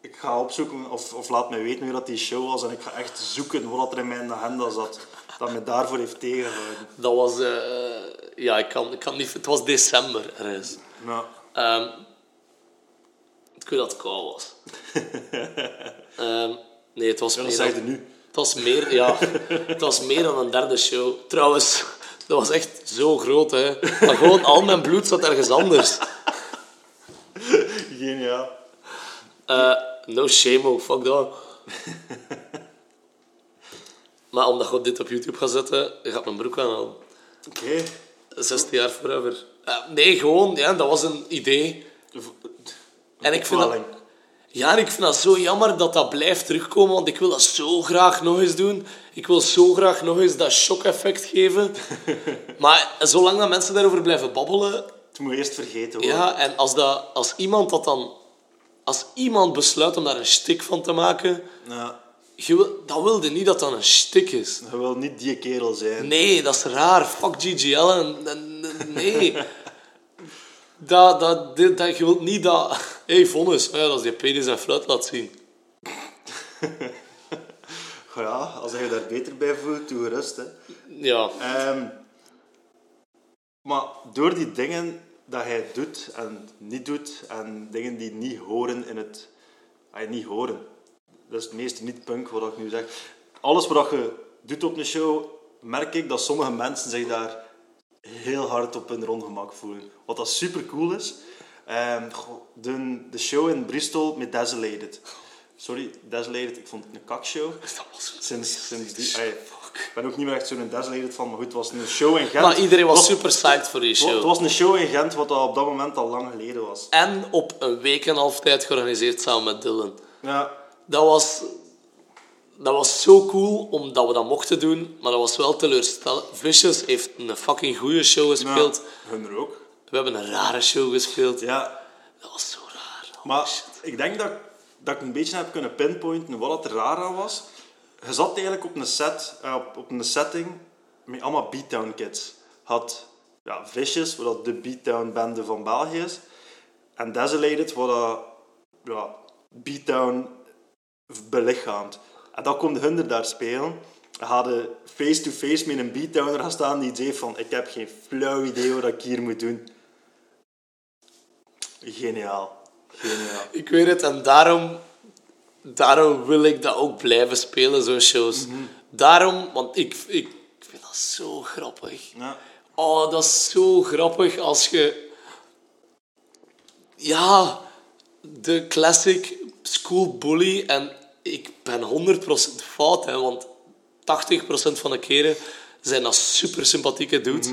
ik ga opzoeken of, of laat mij weten hoe dat die show was en ik ga echt zoeken wat er in mijn agenda zat. Dat me daarvoor heeft tegengehouden. Dat was... eh, ja, ik kan, ik kan niet... Het was december ergens. Nou, Ehm ik weet dat het koud was. (laughs) Ehm, nee, het was dat meer dan, nu. het was meer, ja, het was meer dan een derde show. Trouwens, dat was echt zo groot, hè. Maar gewoon al mijn bloed zat ergens anders. Geniaal. Eh, no shame ook, fuck dat. (laughs) maar omdat je dit op YouTube gaat zetten, gaat mijn broek aanhalen. Oké. 16 jaar forever. Eh, nee, gewoon, ja, dat was een idee. En ik vind dat, ja, ik vind dat zo jammer dat dat blijft terugkomen, want ik wil dat zo graag nog eens doen. Ik wil zo graag nog eens dat shock-effect geven. (laughs) maar zolang dat mensen daarover blijven babbelen, Het moet eerst vergeten worden. ja, en als, dat, als iemand dat dan... Als iemand besluit om daar een stik van te maken, Ja. je wil, dan wilde niet dat dat een stik is. Je wil niet die kerel zijn. Nee, dat is raar. Fuck GGL. En, en- en- nee. dat, dat, dit, dat, je wilt niet dat... Hé, hey, vonnis. Oh ja, dat is die penis en fluit laat zien. (laughs) Ja, als je je daar beter bij voelt, doe gerust. Hè. Ja. Ehm, maar door die dingen dat hij doet en niet doet, en dingen die niet horen in het... Ah, niet horen. Dat is het meeste niet punk wat ik nu zeg. Alles wat je doet op een show, merk ik dat sommige mensen zich daar heel hard op hun ongemak voelen. Wat dat super cool is. Goh, de, de show in Bristol met Desolated. Sorry, Desolated, ik vond het een kakshow. Sinds, sinds die... Ay, ik ben ook niet meer echt zo'n Desolated van, maar goed, het was een show in Gent. Maar iedereen was Het super psyched voor die Het show. was een show in Gent, wat op dat moment al lang geleden was. En op een week en een half tijd georganiseerd samen met Dylan. Ja, Dat was... Dat was zo cool, omdat we dat mochten doen. Maar dat was wel teleurstellend. Vicious heeft een fucking goede show gespeeld. ja hun er ook. We hebben een rare show gespeeld. Ja, Dat was zo raar. Oh, maar shit. ik denk dat, dat ik een beetje heb kunnen pinpointen wat er raar aan was. Je zat eigenlijk op een, set, eh, op, op een setting met allemaal Beatdown kids. Had ja, Vicious, wat de Beatdown bende van België is. En Desolated, wat dat ja, Beatdown belichaamt. En dan kon hun daar spelen. Hadden face-to-face met een beatdowner gaan staan die zei van ik heb geen flauw idee wat ik hier moet doen. Geniaal. Geniaal. Ik weet het, en daarom, daarom wil ik dat ook blijven spelen, zo'n shows. Daarom, want ik, ik vind dat zo grappig. Ja. Oh, dat is zo grappig als je... Ja, de classic school bully. En ik ben 100% fout, hè, want 80% van de keren zijn dat super sympathieke dudes.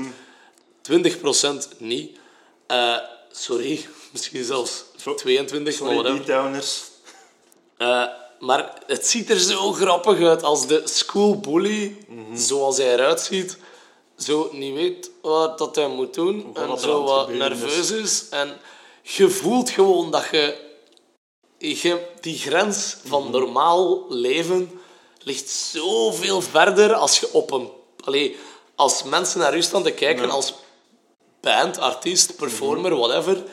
20% niet. Eh, sorry, (laughs) misschien zelfs Zo- 22, maar Sorry, whatever. Eh, maar het ziet er zo grappig uit als de school bully, zoals hij eruit ziet, zo niet weet wat dat hij moet doen en zo wat nerveus is. En je voelt gewoon dat je, je die grens van normaal leven ligt zoveel verder als je op een... Allee, als mensen naar u staan te kijken, als band, artiest, performer, whatever,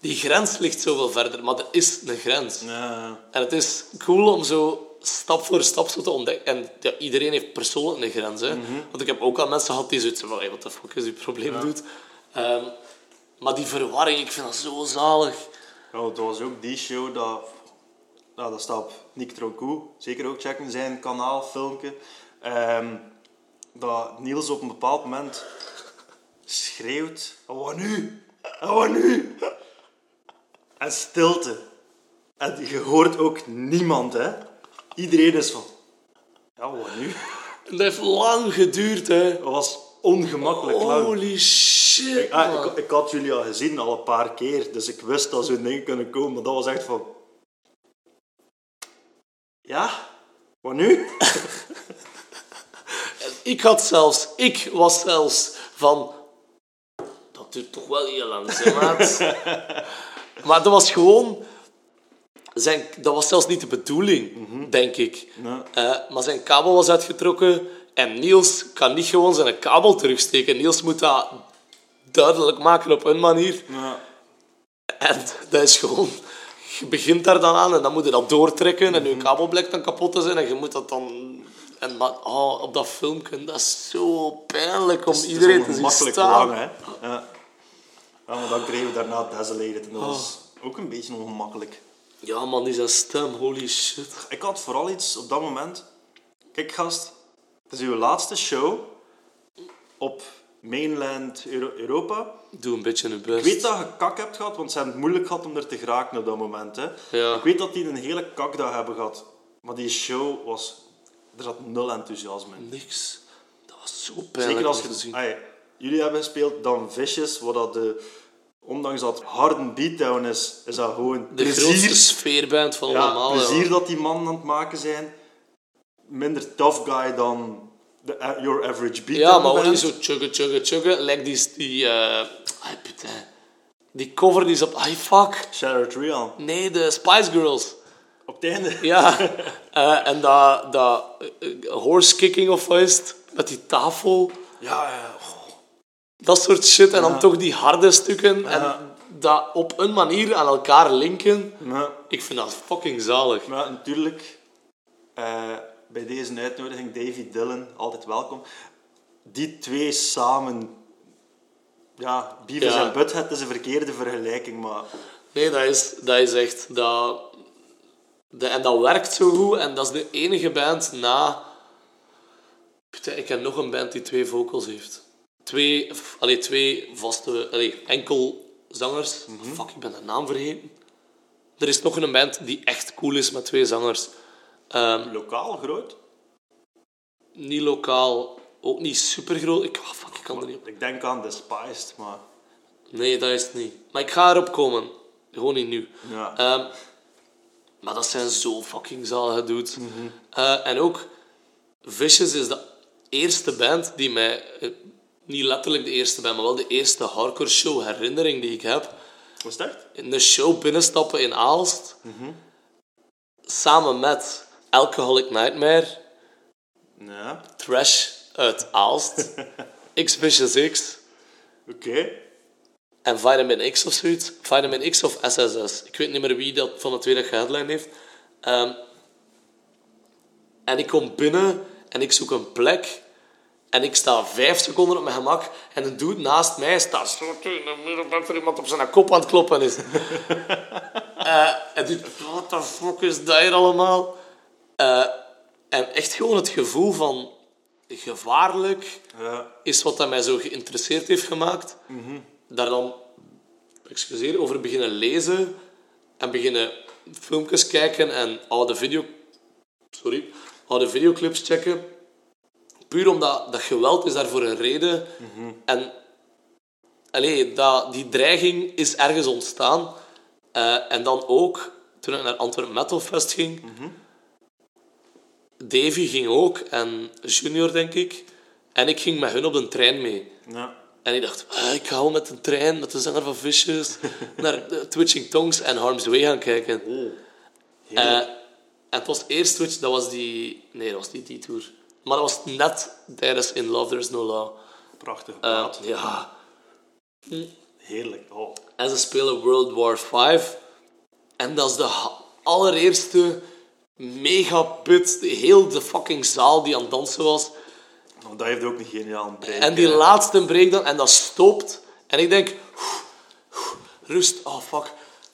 die grens ligt zoveel verder. Maar er is een grens. Ja. En het is cool om zo stap voor stap zo te ontdekken. En ja, iedereen heeft persoonlijk een grens. Hè? Want ik heb ook al mensen gehad die zoiets van, hey, wat de fuck is die probleem doet. Ehm, maar die verwarring, ik vind dat zo zalig. Ja, het was ook die show dat... Nou, dat staat op Nick Troncou. Zeker ook checken, zijn kanaal, filmpje. Ehm, dat Niels op een bepaald moment schreeuwt... "Oh, wat nu? Wat nu? En stilte. En je hoort ook niemand, hè. Iedereen is van... Ja, wat nu? Dat heeft lang geduurd, hè. Dat was ongemakkelijk lang. Holy shit, Ah, ik, ik had jullie al gezien, al een paar keer, dus ik wist dat zo'n dingen kunnen komen, maar dat was echt van... Ja? Wat nu? (laughs) Ik had zelfs, ik was zelfs van, dat duurt toch wel heel lang, hè, maat. (laughs) maar dat was gewoon, zijn, dat was zelfs niet de bedoeling, denk ik. Nee. Eh, maar zijn kabel was uitgetrokken en Niels kan niet gewoon zijn kabel terugsteken. Niels moet dat duidelijk maken op een manier. En dat is gewoon je begint daar dan aan en dan moet je dat doortrekken en je kabel blijkt dan kapot te zijn en je moet dat dan... En maar, oh, op dat filmpje, dat is zo pijnlijk om iedereen te zien staan. lang, hè. Ja. Ja, maar dan kregen we daarna Desolated en dat was Oh. ook een beetje ongemakkelijk. Ja man, die zijn stem, holy shit. Ik had vooral iets op dat moment... Kijk, gast. Het is uw laatste show op mainland Euro- Europa. Doe een beetje je best. Ik weet dat je kak hebt gehad, want ze hebben het moeilijk gehad om er te geraken op dat moment. Hè. Ja. Ik weet dat die een hele kakdag hebben gehad. Maar die show was... Er zat nul enthousiasme in. Niks. Dat was zo pijnlijk Zeker als te je... zien. Ai, jullie hebben gespeeld dan Vicious, wat dat de... Ondanks dat harde beatdown is, is dat gewoon De grootste plezier. sfeerband van Ja, allemaal. ja. plezier dat die mannen aan het maken zijn. Minder tough guy dan de, your average beatdown Ja, maar ook niet zo chuggen, chuggen, chuggen. Like die... die putain. Die cover die is op... Ai, fuck. Shattered Real. Nee, de Spice Girls. Op het einde. Ja. (laughs) Eh, en dat... dat eh, horse kicking of wat is het? Met die tafel. Ja, ja. Oh, Dat soort shit. En dan toch die harde stukken. En dat op een manier aan elkaar linken. Ik vind dat fucking zalig. maar natuurlijk, eh, bij deze uitnodiging, Davy Dillon, altijd welkom. Die twee samen... Ja, Beavis en Butthead is een verkeerde vergelijking, maar... Nee, dat is, dat is echt... Dat, de, en dat werkt zo goed. En dat is de enige band na... Ik ken nog een band die twee vocals heeft. Twee, allee, twee vaste... Allee, enkel zangers. Fuck, ik ben de naam vergeten. Er is nog een band die echt cool is met twee zangers. Ehm, Lokaal groot. niet lokaal, ook niet super groot. Ik, ah, fuck, ik kan er niet op. Ik denk aan Despised, maar... Nee, dat is het niet. Maar ik ga erop komen. Gewoon niet nu. Ja. Ehm, maar dat zijn zo fucking zalige dudes. Eh, en ook, Vicious is de eerste band die mij... niet letterlijk de eerste band, maar wel de eerste hardcore show herinnering die ik heb. Was echt? In de show binnenstappen in Aalst. Samen met Alcoholic Nightmare, Ja. Trash uit Aalst, (laughs) X-Vicious X Oké. en Vitamin X of zoiets. Vitamin X of SSS. Ik weet niet meer wie dat van de tweede headline heeft. Ehm, en ik kom binnen en ik zoek een plek. En ik sta vijf seconden op mijn gemak. En een dude naast mij staat zo tegen de middelband er iemand op zijn kop aan het kloppen is. (laughs) Eh, en die, what the fuck is dat hier allemaal? Eh, en echt gewoon het gevoel van gevaarlijk Ja. is wat dat mij zo geïnteresseerd heeft gemaakt. Daar dan, excuseer, over beginnen lezen en beginnen filmpjes kijken en oude video... Sorry. Oude videoclips checken. Puur omdat dat geweld is daar voor een reden. En allee, dat, die dreiging is ergens ontstaan. Eh, en dan ook, toen ik naar Antwerp Metal Fest ging... Davy ging ook, en Junior, denk ik. En ik ging met hun op de trein mee. Ja. En ik dacht, ah, ik ga wel met de trein, met de zanger van Vicious, (laughs) naar Twitching Tongues en Harm's Way gaan kijken. Eh, en het was eerst Twitch, dat was die... Nee, dat was niet die tour. Maar dat was net tijdens In Love There's No Law. Prachtige Eh, plaat. ja. Heerlijk. Oh. En ze spelen World War V. En dat is de allereerste megaput, heel de fucking zaal die aan het dansen was. Oh, dat heeft ook een geniaal break. En die hè. laatste break dan, en dat stopt. En ik denk, rust, oh fuck.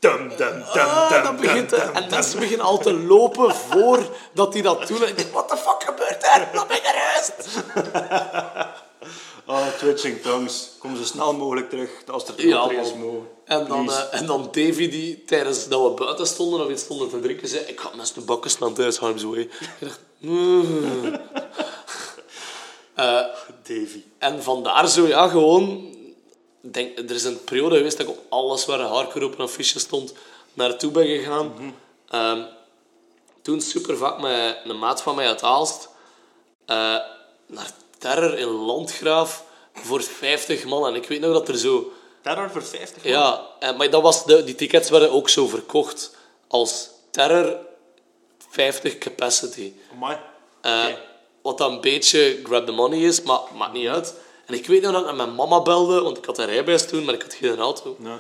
Dum, dum, dum, Ah, dat begint, en mensen beginnen al te lopen voordat die dat doen. En ik denk, what the fuck gebeurt er? Laat mij gerust. Oh, Twitching Tongues. Kom zo snel mogelijk terug als er Ja, man. mogen. En dan, eh, en dan Davy, die tijdens dat we buiten stonden of iets stonden te drinken, zei: Ik ga mensen de bakken slaan tijdens Harm's Way. Ik dacht, "Mm." (laughs) Davy. En vandaar zo, ja, gewoon... Denk, er is een periode geweest dat ik op alles waar een hardcore op een affiche stond, naartoe ben gegaan. Ehm, toen super vaak met een maat van mij uit Aalst eh, naar Terror in Landgraaf voor 50 man. En ik weet nog dat er zo... Terror voor 50 man. Ja, en, maar dat was de, die tickets werden ook zo verkocht als Terror 50 capacity. Eh, Oké. Wat dan een beetje grab the money is, maar maakt niet uit. En ik weet nog dat ik mijn mama belde, want ik had een rijbewijs toen, maar ik had geen auto. Ja.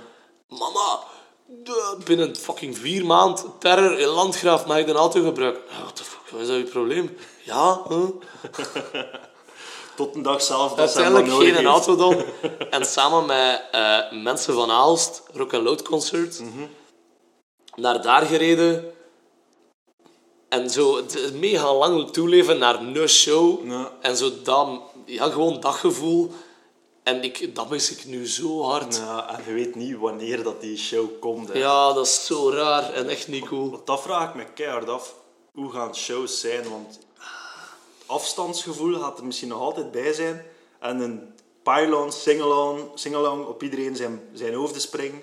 Mama, "Duh, binnen fucking vier maanden, terror in Landgraaf, mag ik een auto gebruiken? Ja, what the fuck, wat is dat je probleem? Ja, huh? (laughs) Tot een dag zelf dat uiteindelijk geen heeft. auto dan. (laughs) En samen met eh, mensen van Aalst, Rock and Load Concert, naar daar gereden. En zo het mega lang toeleven naar een show. Ja. En zo dat, ja, gewoon dat gevoel. En ik, dat mis ik nu zo hard. Ja, en je weet niet wanneer dat die show komt. hè. Ja, dat is zo raar en echt niet cool. Want dat vraag ik me keihard af. Hoe gaan shows zijn? Want afstandsgevoel gaat er misschien nog altijd bij zijn. En een pylon, sing-along, sing-along op iedereen zijn, zijn hoofden springen.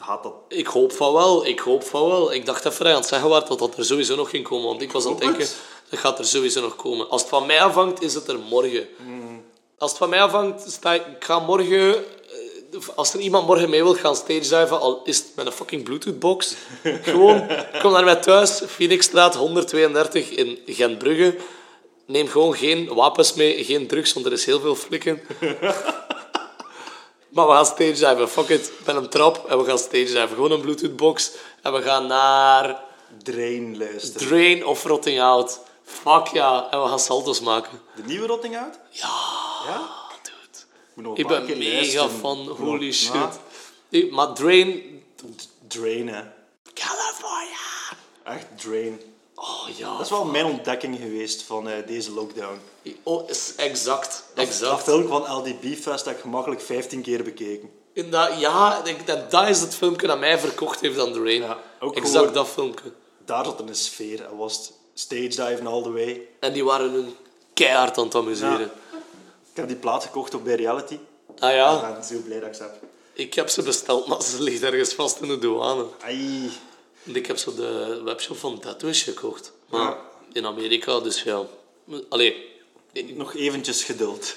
Gaat dat... Ik hoop van wel, ik hoop van wel. Ik dacht even aan het zeggen was dat dat er sowieso nog ging komen. Want ik was aan het denken, dat gaat er sowieso nog komen. Als het van mij afhangt, is het er morgen. Mm. Als het van mij afhangt, sta ik, ik ga morgen... eh, Als er iemand morgen mee wil gaan stage diven, al is het met een fucking bluetooth-box. (laughs) Gewoon, kom naar mij thuis, Phoenixstraat 132 in Gentbrugge. Neem gewoon geen wapens mee, geen drugs, want er is heel veel flikken. (laughs) Maar we gaan stage diven. Fuck it. Ik ben een trap en we gaan stage diven. Gewoon een bluetooth box. En we gaan naar Drain luisteren. Drain of Rotting Out. Fuck ja. En we gaan salto's maken. De nieuwe Rotting Out? Ja, Ja? dude. Ik ben mega luisteren. van holy shit. Ja, Nee, Maar Drain... Drain, hè. California. Echt Drain. Oh ja. Dat is wel mijn ontdekking geweest van eh, deze lockdown. Oh, is exact. Dat Exact. film van LDB Fest heb ik gemakkelijk 15 keer bekeken. In dat, ja, ik dat, dat is het filmpje dat mij verkocht heeft aan Drain. Ja, ook exact gewoon- dat filmpje. Daar zat een sfeer. En was stage diven all the way. En die waren hun keihard aan het amuseren. Ja. Ik heb die plaat gekocht op bij Reality. Ah Ik ja, ben zo blij dat ik ze heb. ik heb ze besteld, maar ze ligt ergens vast in de douane. Ai. Ik heb zo de webshop van Deathwish gekocht. Maar Ja. in Amerika, dus ja. Allee, Nog eventjes geduld.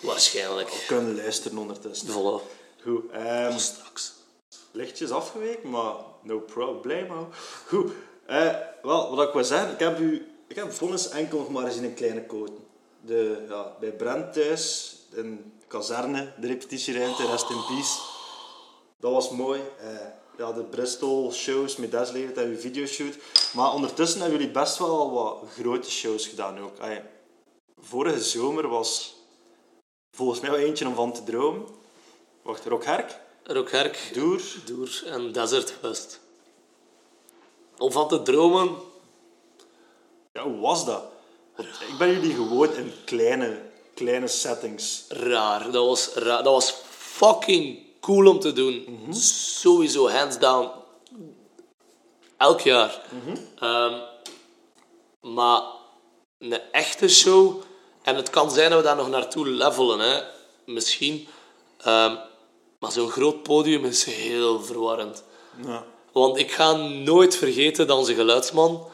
waarschijnlijk. We kunnen luisteren ondertussen. Voilà. Goed. ehm, Straks. lichtjes afgeweken, maar no problemo. Goed. eh, wel, wat ik wil zeggen, ik heb, u, ik heb vonnis enkel nog maar eens in een kleine koten. De, ja, bij Brent thuis, in kazerne, de repetitieruimte, rest in peace. Dat was mooi. Eh, ja, de Bristol shows met Desley, dat uw videoshoot. Maar ondertussen hebben jullie best wel wat grote shows gedaan ook. Vorige zomer was volgens mij wel eentje om van te dromen. Wacht, Rockherk, Rockherk, Doer, Doer en Desert Fest. Om van te dromen, Ja, hoe was dat? Want ik ben jullie gewoon in kleine, kleine settings. raar. Dat was raar. Dat was fucking cool om te doen. Sowieso, hands down. Elk jaar. Ehm, maar een echte show... En het kan zijn dat we daar nog naartoe levelen, hè. Misschien. Ehm, maar zo'n groot podium is heel verwarrend. Ja. Want ik ga nooit vergeten dat onze geluidsman...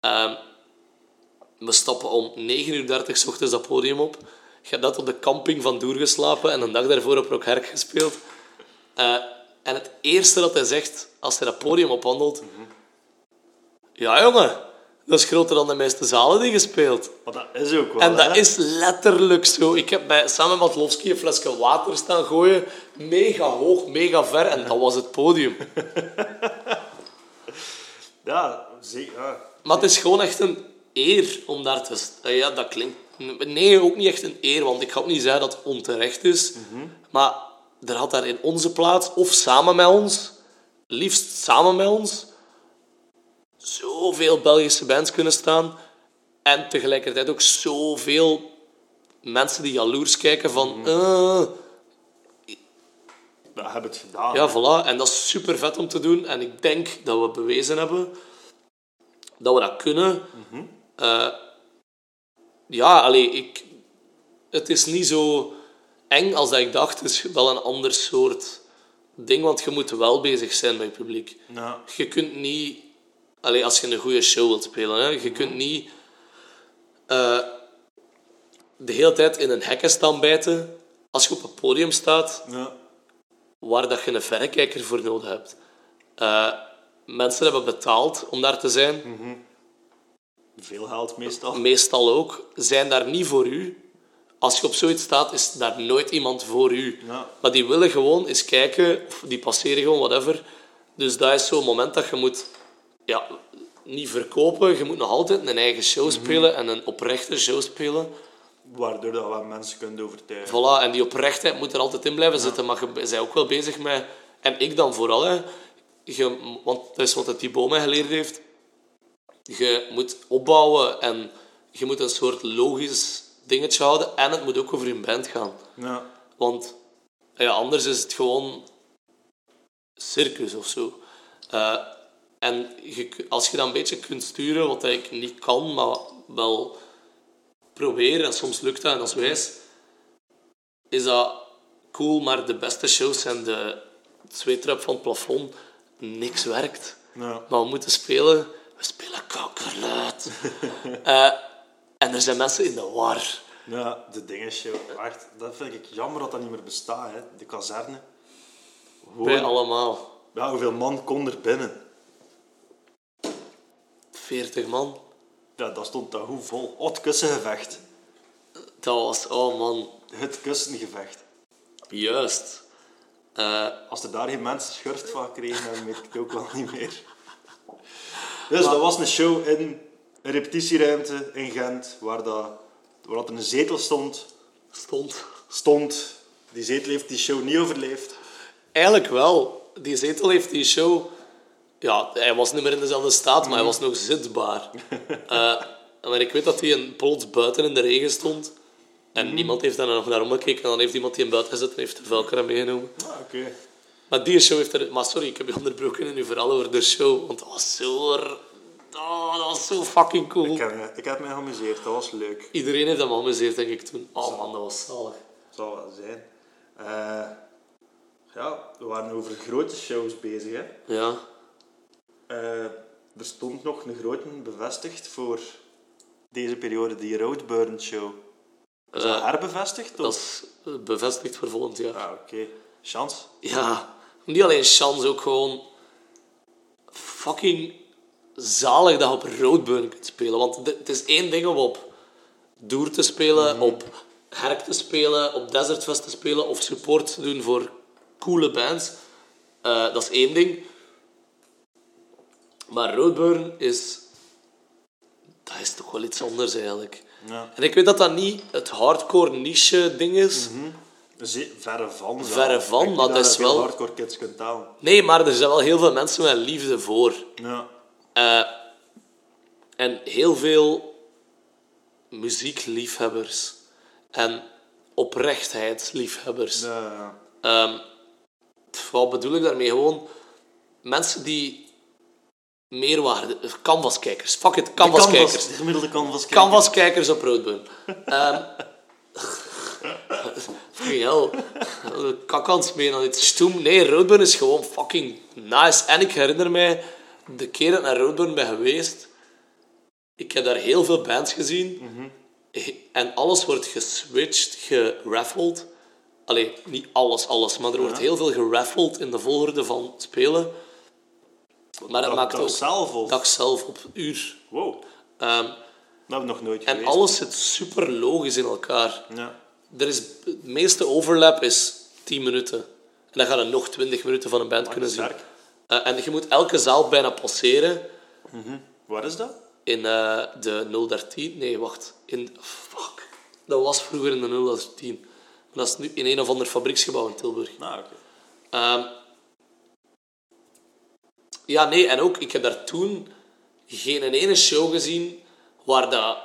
ehm, we stappen om 9.30 uur s ochtends dat podium op. Ik heb net op de camping van Doer geslapen en een dag daarvoor op Rockherk gespeeld. Eh, en het eerste dat hij zegt als hij dat podium opwandelt... Ja, jongen, dat is groter dan de meeste zalen die gespeeld. Maar dat is ook wel, En dat hè? is letterlijk zo. Ik heb bij, samen met Matlowski een flesje water staan gooien. Mega hoog, mega ver. En dat was het podium. (laughs) Ja, zie, ja. Maar het is gewoon echt een eer om daar te staan. Ja, dat klinkt... Nee, ook niet echt een eer, want ik ga ook niet zeggen dat het onterecht is. Maar er had daar in onze plaats, of samen met ons, liefst samen met ons, zoveel Belgische bands kunnen staan. En tegelijkertijd ook zoveel mensen die jaloers kijken van... eh, We hebben het gedaan. ja, voilà. En dat is super vet om te doen. En ik denk dat we bewezen hebben dat we dat kunnen. Eh, ja, allee, ik, het is niet zo eng als dat ik dacht. Is wel een ander soort ding, want je moet wel bezig zijn met je publiek. Ja. Je kunt niet... Allee, als je een goede show wilt spelen, hè, je kunt niet eh, de hele tijd in een hekken staan bijten. Als je op een podium staat, Ja. waar dat je een verrekijker voor nodig hebt. Eh, mensen hebben betaald om daar te zijn, Veel geld meestal. meestal ook, zijn daar niet voor u. als je op zoiets staat, is daar nooit iemand voor u. Ja. Maar die willen gewoon eens kijken, of die passeren gewoon, whatever. Dus dat is zo'n moment dat je moet... Ja, niet verkopen, je moet nog altijd een eigen show spelen en een oprechte show spelen. Waardoor dat wel mensen kunnen overtuigen. Voilà, en die oprechtheid moet er altijd in blijven zitten. Maar je bent ook wel bezig met... En ik dan vooral, hè. Je, want dat is wat het Thibaut mij geleerd heeft. Je moet opbouwen en je moet een soort logisch dingetje houden. En het moet ook over je band gaan. Ja. Want ja, anders is het gewoon circus of zo. Eh, en je, als je dat een beetje kunt sturen, wat ik niet kan, maar wel proberen, en soms lukt dat en is wijs, is dat cool, maar de beste shows zijn de zweetrap van het plafond. Niks werkt. Ja. Maar we moeten spelen. We spelen kakkerluid. (laughs) en er zijn mensen in de war. Ja, de dingenshow. Echt, dat vind ik jammer dat dat niet meer bestaat. Hè. De kazerne. Gewoon, allemaal. ja, hoeveel man kon er binnen? 40 man. Ja, dat stond daar hoe vol. Oh, het kussengevecht. Dat was, oh man, Het kussengevecht. juist. Eh, Als er daar geen mensen schurft van kregen, dan weet ik het ook wel niet meer. Dus dat was een show in een repetitieruimte in Gent, waar, dat, waar dat een zetel stond. stond. Stond. Die zetel heeft die show niet overleefd. Eigenlijk wel. Die zetel heeft die show... Ja, hij was niet meer in dezelfde staat, maar hij was nog zitbaar. (laughs) Eh, maar ik weet dat hij een plots buiten in de regen stond. En niemand heeft daar nog naar omgekeken. En dan heeft iemand die hem buiten gezet en heeft de vuilkar meegenomen. Ah, oké. Maar die show heeft er... Maar sorry, ik heb je onderbroken in uw verhaal over de show. Want dat was zo... Oh, dat was zo fucking cool. Ik, heb, ik heb me geamuseerd, dat was leuk. Iedereen heeft hem amuseerd, denk ik, toen. Oh man, dat was zalig. zal wel zijn. Eh, ja, we waren over grote shows bezig. Hè. Ja. Eh, er stond nog een grote bevestigd voor deze periode, die Roadburn Show. Is dat Eh, herbevestigd? Dat Of? is bevestigd voor volgend jaar. Ah, oké. Chance. Ja, niet alleen chance, ook gewoon fucking zalig dat je op Roadburn kunt spelen. Want het is één ding om op Doer te spelen, op Herk te spelen, op Desertfest te spelen of support te doen voor coole bands. Eh, dat is één ding. Maar Roadburn is... Dat is toch wel iets anders eigenlijk. Ja. En ik weet dat dat niet het hardcore niche ding is. Ze- verre van. Verre van, maar dat is wel- hardcore kids kunt talen. Nee, maar er zijn wel heel veel mensen met liefde voor. Ja. Eh, en heel veel muziekliefhebbers en oprechtheidsliefhebbers. Ja, Ehm, pff, wat bedoel ik daarmee? Gewoon mensen die meerwaarde... Canvaskijkers. Fuck it, canvaskijkers. Canvas, de gemiddelde canvas. Canvaskijkers op Roadburn. Ehm (laughs) fucking hell. Kakkans mee aan iets stoem. Nee, Roadburn is gewoon fucking nice. En ik herinner mij de keer dat ik naar Roadburn ben geweest. Ik heb daar heel veel bands gezien. En alles wordt geswitcht, geraffeld. Allee, niet alles, alles. Maar er wordt heel veel geraffeld in de volgorde van spelen. Maar dat maakt ook... zelf of- Dag zelf op uur. Wow. Ehm, Dat hebben we nog nooit en geweest. alles zit super logisch in elkaar. Ja. Er is, het meeste overlap is 10 minuten. En dan gaan er nog 20 minuten van een band kunnen zien. Eh, en je moet elke zaal bijna passeren Waar is dat? in eh, de 013. Nee, wacht. In, fuck. Dat was vroeger in de 013. Maar dat is nu in een of ander fabrieksgebouw in Tilburg. Nou, oké. Ehm, ja, nee, en ook, ik heb daar toen geen ene show gezien waar dat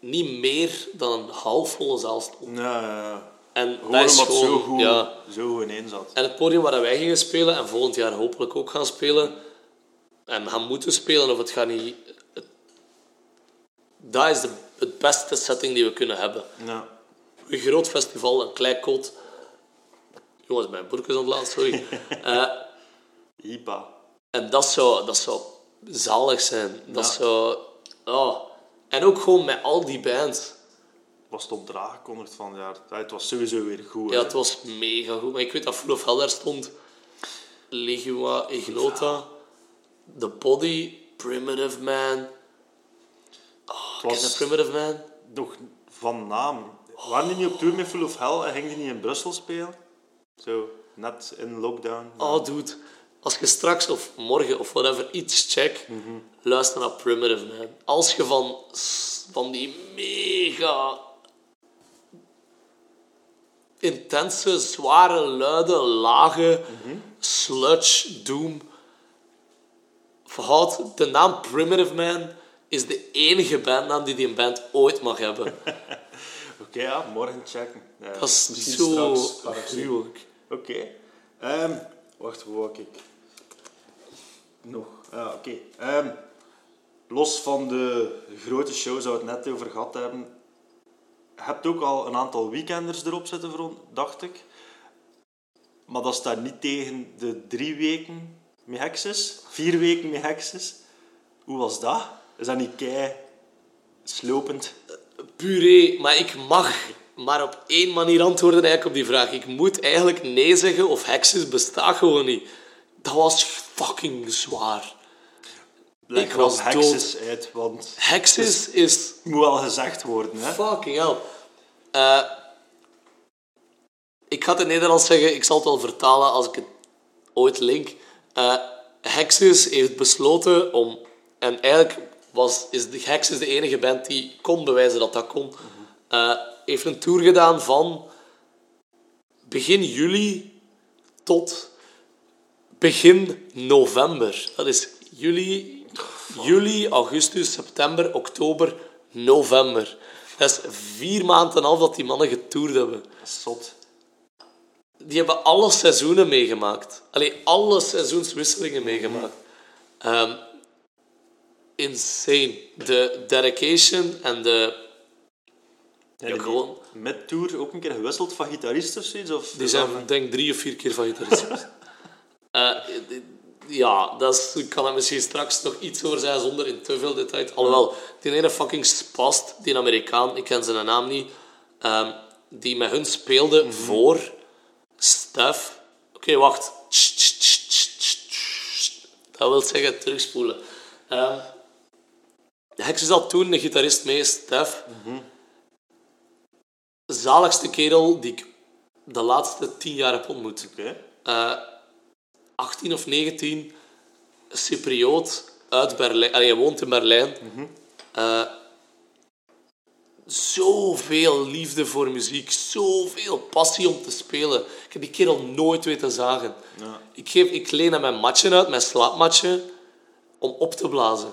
niet meer dan een halfvolle zaal stond. Ja, ja, ja. En Gewoon dat is omdat het gewoon, zo goed, ja. zo goed ineen zat. En het podium waar wij gingen spelen, en volgend jaar hopelijk ook gaan spelen, en gaan moeten spelen, of het gaat niet... het- dat is de, het beste setting die we kunnen hebben. Ja. Een groot festival, een kleikot. Jongens, mijn boekjes ontlaat, sorry. (laughs) IPA. En dat zou, dat zou zalig zijn. Dat Ja. zou... Oh. En ook gewoon met al die bands. Was stond er aangekondigd van, ja, het was sowieso weer goed. Ja, hè. het was mega goed. Maar ik weet dat Full of Hell daar stond. Legua, Iglota, The Body, Primitive Man. Oh, was- ken Primitive Man? Nog van naam. Waren die niet op tour met Full of Hell en gingen die niet in Brussel spelen? Zo, net in lockdown. Oh, dude. Als je straks of morgen of whatever iets checkt, luister naar Primitive Man. Als je van, van die mega intense, zware, luide, lage sludge, doom verhoudt, de naam Primitive Man is de enige bandnaam die die een band ooit mag hebben. (laughs) Oké, ja, morgen checken. Ja, Dat is zo gruwelijk. Oké. Ehm, wacht, hoe wou ik? Nog. Ja, oké. Ehm, los van de grote shows waar we het net over gehad hebben, hebt ook al een aantal weekenders erop zitten, dacht ik. Maar dat staat niet tegen de drie weken met Hexes, vier weken met Hexes. Hoe was dat? Is dat niet kei slopend? Puree, maar ik mag maar op één manier antwoorden eigenlijk op die vraag. Ik moet eigenlijk nee zeggen of hekses bestaat gewoon niet. Dat was fucking zwaar. Wel was Hexes uit, want Hekses is het moet wel gezegd worden. Hè? fucking hell. Eh, ik ga het in Nederlands zeggen, ik zal het wel vertalen als ik het ooit link. Eh Hexus heeft besloten om... En eigenlijk was, is de Hexus de enige band die kon bewijzen dat dat kon. Eh, heeft een tour gedaan van begin juli tot begin november. Dat is juli, juli, augustus, september, oktober, november. Dat is vier maanden en half dat die mannen getoerd hebben. Dat is zot. Die hebben alle seizoenen meegemaakt. Allee, alle seizoenswisselingen meegemaakt. Ehm, insane. De dedication en de... Ja, gewoon... Met Tour ook een keer gewisseld van gitarist of zoiets? Of Die zijn, denk ik, drie of vier keer van gitarist geweest. (laughs) Ja, dat is, ik kan er misschien straks nog iets over zijn zonder in te veel detail. Alhoewel, die ene fucking spast, die Amerikaan, ik ken zijn naam niet, ehm, die met hun speelde voor Stef. Oké, wacht. Dat wil zeggen terugspoelen. Ehm Hexus had toen een gitarist mee, Stef. Zaligste kerel die ik de laatste tien jaar heb ontmoet. 18 of 19, Cypriot uit Berlijn. Allee, hij woont in Berlijn. Eh, zoveel liefde voor muziek, zoveel passie om te spelen. Ik heb die kerel nooit weten zagen. Ja. Ik, geef, ik leen hem mijn matje uit, mijn slaapmatje, om op te blazen.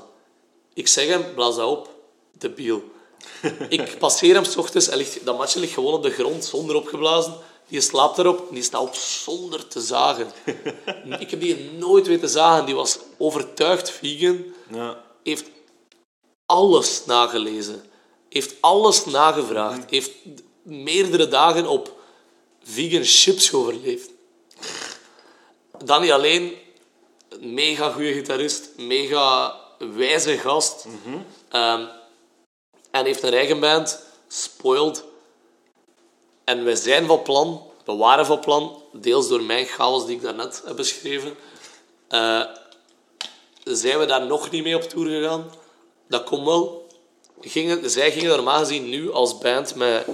Ik zeg hem, blaas dat op. Debiel. (laughs) ik passeer hem s ochtends, hij ligt, dat matje ligt gewoon op de grond, zonder opgeblazen. Die slaapt erop en die staat op zonder te zagen. ik heb die nooit weten zagen. Die was overtuigd vegan, Ja. heeft alles nagelezen, heeft alles nagevraagd, heeft meerdere dagen op vegan chips overleefd. Dan niet alleen een mega goede gitarist, mega wijze gast. Ehm, en heeft een eigen band, Spoiled. En we zijn van plan, we waren van plan, deels door mijn chaos die ik daarnet heb beschreven, eh, zijn we daar nog niet mee op tour gegaan. Dat komt wel. Gingen, zij gingen normaal gezien nu als band met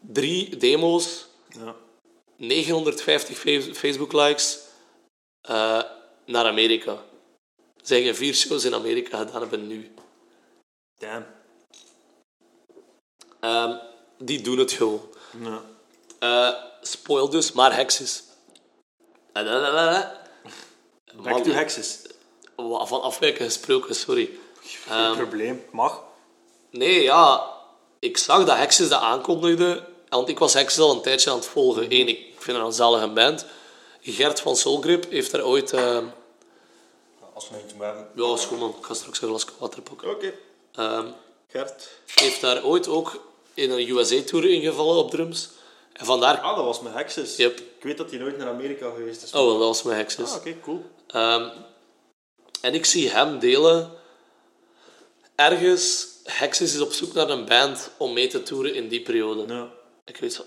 drie demo's, Ja. 950 fe- Facebook-likes eh, naar Amerika. Zij gingen vier shows in Amerika gedaan hebben nu. Damn. Ehm, die doen het gewoon. Ja. Eh spoil dus, maar hekses. Back to. Wa- Van afwijken gesproken, sorry. Geen probleem. Mag. Nee, ja, ik zag dat Hexes dat aankondigde. Want ik was Hexes al een tijdje aan het volgen. Eén, ik vind het een zalige band. Gert van Soulgrip heeft daar ooit... eh, Als we niet ja, is goed man, ik ga straks een glas water pakken. Oké. Ehm, Gert. heeft daar ooit ook in een USA-tour ingevallen op drums. En vandaar... Ah, dat was met Hexes. Yep. Ik weet dat hij nooit naar Amerika geweest is. Oh, wel, dat was mijn Hexes. Ah, oké, cool. Ehm, en ik zie hem delen. Ergens, Hexes is op zoek naar een band om mee te toeren in die periode. Ja. Ik weet zo.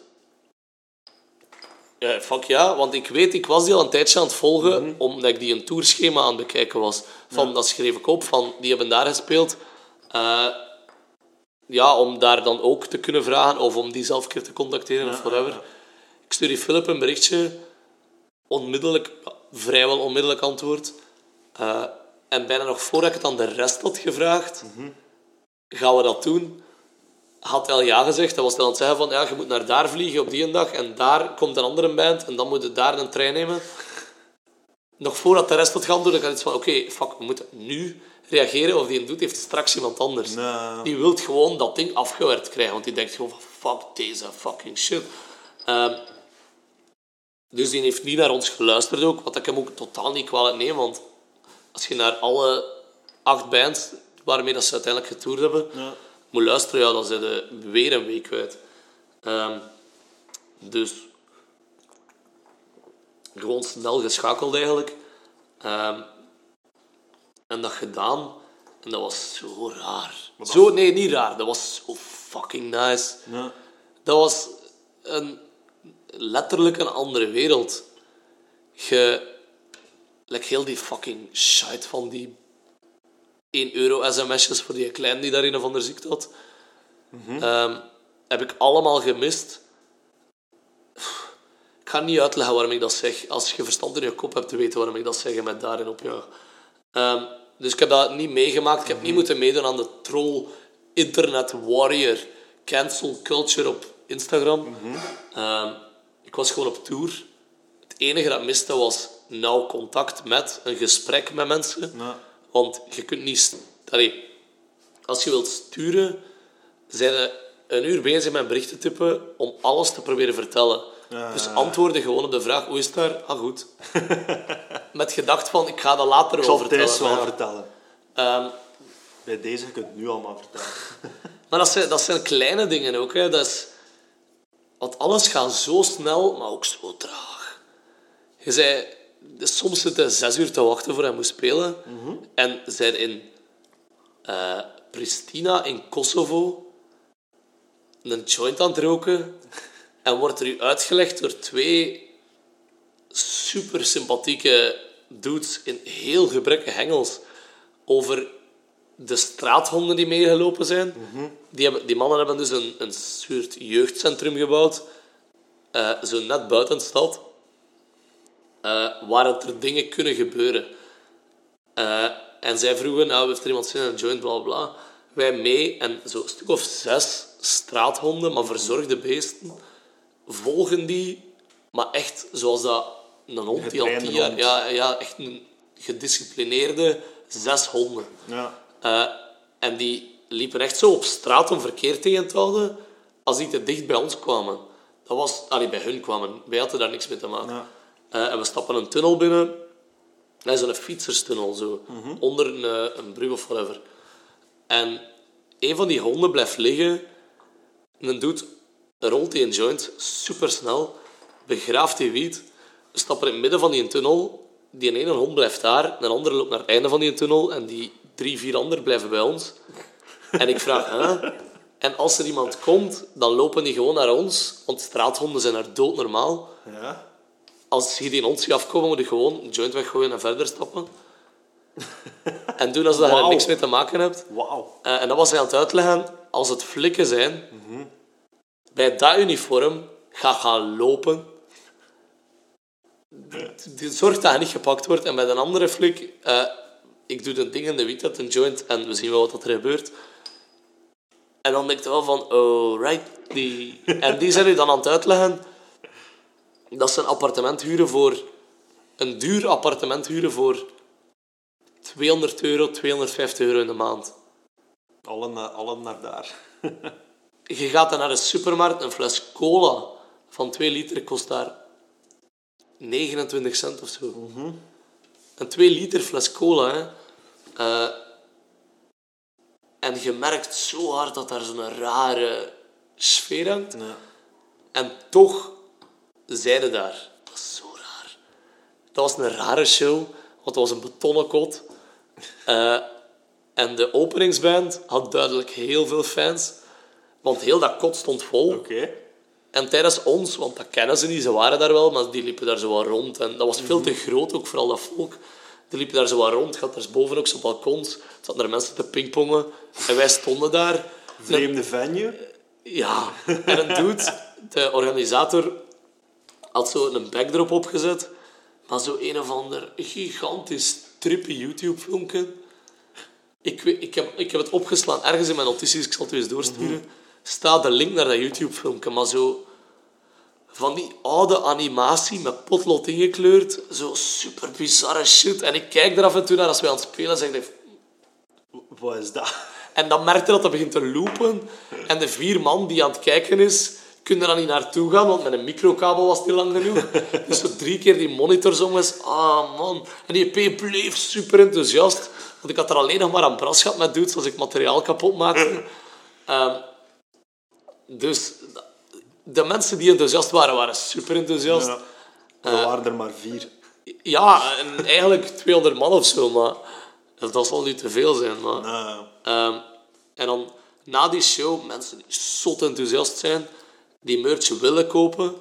Ja, fuck ja, want ik weet, ik was die al een tijdje aan het volgen, omdat ik die een tourschema aan het bekijken was. Van, Dat schreef ik op, van, die hebben daar gespeeld. Eh, ja, om daar dan ook te kunnen vragen of om die zelf een keer te contacteren of whatever. Ik stuur die Philip een berichtje, onmiddellijk, vrijwel onmiddellijk antwoord. Eh, en bijna nog voordat ik het aan de rest had gevraagd, gaan we dat doen? Had hij al ja gezegd. Dan was hij aan het zeggen van, ja, je moet naar daar vliegen op die dag en daar komt een andere band en dan moet je daar een trein nemen. Nog voordat de rest had gaan doen, dan had ik iets van, oké, fuck, we moeten nu reageren of die het doet, heeft straks iemand anders. Die wil gewoon dat ding afgewerkt krijgen, want die denkt gewoon van, fuck deze fucking shit. Ehm, dus die heeft niet naar ons geluisterd ook, wat ik hem ook totaal niet kwalijk neem, want als je naar alle acht bands waarmee dat ze uiteindelijk getoerd hebben, Ja. moet luisteren, ja, dan zijn ze weer een week kwijt. Ehm, dus gewoon snel geschakeld eigenlijk. Ehm, en dat gedaan. En dat was zo raar. Zo, nee, niet raar. Dat was zo fucking nice. Ja. Dat was een, letterlijk een andere wereld. Je... Like heel die fucking shit van die 1 euro sms'jes voor die klein die daar een of ander ziekte had. Ehm, heb ik allemaal gemist. Ik ga niet uitleggen waarom ik dat zeg. Als je verstand in je kop hebt te weten waarom ik dat zeg en met daarin op jou. Ehm, dus ik heb dat niet meegemaakt. Ik heb niet moeten meedoen aan de troll internet warrior cancel culture op Instagram. Ehm, ik was gewoon op tour. Het enige dat miste was nauw contact met, een gesprek met mensen. Ja. Want je kunt niet... Allee, als je wilt sturen, zijn je een uur bezig met berichten typen om alles te proberen vertellen. Ja, dus antwoorden gewoon op de vraag, hoe is het daar? Ah, goed. (laughs) met gedacht van, ik ga dat later Ik wel zal vertellen. Thijs wel maar ja. vertellen. Ehm, Bij deze je kunt het nu allemaal vertellen. (laughs) Maar dat zijn, dat zijn kleine dingen ook. Hè. Dat is, want alles gaat zo snel, maar ook zo traag. Je zei, dus soms zit hij zes uur te wachten voor hij moet spelen. En zijn in eh, Pristina in Kosovo een joint aan het roken. (laughs) En wordt er u uitgelegd door twee super sympathieke dudes in heel gebrekkig Engels over de straathonden die meegelopen zijn. die, hebben, die mannen hebben dus een, een soort jeugdcentrum gebouwd, eh, zo net buiten de stad, eh, waar het er dingen kunnen gebeuren. Eh, en zij vroegen, nou, heeft er iemand zin in een joint, bla, bla. Wij mee en zo'n stuk of zes straathonden, maar verzorgde beesten, volgen die, maar echt zoals dat een hond die al tien jaar... Ja, ja, echt een gedisciplineerde zes honden. Ja. Eh, en die liepen echt zo op straat om verkeer tegen te houden als die te dicht bij ons kwamen. Dat was... Allee, bij hun kwamen. Wij hadden daar niks mee te maken. Ja. Eh, en we stappen een tunnel binnen. Dat is een fietserstunnel, zo. Onder een, eh, een brug of whatever. En een van die honden blijft liggen. En een doet rolt die een joint, supersnel. Begraaft die wiet. We stappen in het midden van die tunnel. Die ene hond blijft daar. Een andere loopt naar het einde van die tunnel. En die drie, vier anderen blijven bij ons. En ik vraag, hè? En als er iemand komt, dan lopen die gewoon naar ons. Want straathonden zijn daar doodnormaal. Ja. Als je die hond ziet afkomen, moet je gewoon een joint weggooien en verder stappen. (laughs) En doen alsof je er niks mee te maken hebt. Wauw. Eh, en dat was hij aan het uitleggen. Als het flikken zijn, bij dat uniform, ga gaan lopen. Die zorgt dat hij niet gepakt wordt. En bij de andere flik, eh, ik doe een ding in de wiet uit een joint en we zien wel wat er gebeurt. En dan denk je wel van, oh, right. Die... En die zijn nu dan aan het uitleggen dat ze een appartement huren voor... Een duur appartement huren voor 200 euro, 250 euro in de maand. Allen, naar- allen naar daar. (laughs) Je gaat dan naar de supermarkt, een fles cola van 2 liter kost daar 29 cent of zo. Een 2 liter fles cola, hè. Eh, en je merkt zo hard dat daar zo'n rare sfeer hangt. Ja. En toch zeiden daar. Dat is zo raar. Dat was een rare show, want het was een betonnen kot. Eh, en de openingsband had duidelijk heel veel fans. Want heel dat kot stond vol. Oké. En tijdens ons, want dat kennen ze niet, ze waren daar wel, maar die liepen daar zo wat rond. En dat was veel te groot, ook vooral dat volk. Die liepen daar zo wat rond, gaat daar boven ook zo balkons. Er zaten er mensen te pingpongen. En wij stonden daar. Vreemde venue. Ja, en een dude, de organisator, had zo een backdrop opgezet, maar zo een of ander gigantisch trippy YouTube-filmpje. Ik, ik, heb, ik heb het opgeslaan ergens in mijn notities, ik zal het eens doorsturen. Staat de link naar dat YouTube-filmpje, maar zo van die oude animatie met potlood ingekleurd, zo super bizarre shit. En ik kijk er af en toe naar als wij aan het spelen. Ik denk, Wat is dat? en dan merkte dat dat begint te loopen. En de vier man die aan het kijken is, kunnen er dan niet naartoe gaan, want met een microkabel was het niet lang genoeg. Dus zo drie keer die monitors om is. Ah, man. En die EP bleef super enthousiast. Want ik had er alleen nog maar aan bras met dudes als ik materiaal kapot maakte. Ehm, dus de mensen die enthousiast waren, waren super enthousiast. Ja. Er waren er maar vier. Ja, en eigenlijk (laughs) 200 man of zo, maar dat zal niet te veel zijn. Maar, Ehm, en dan na die show, mensen die zot enthousiast zijn, die merch willen kopen,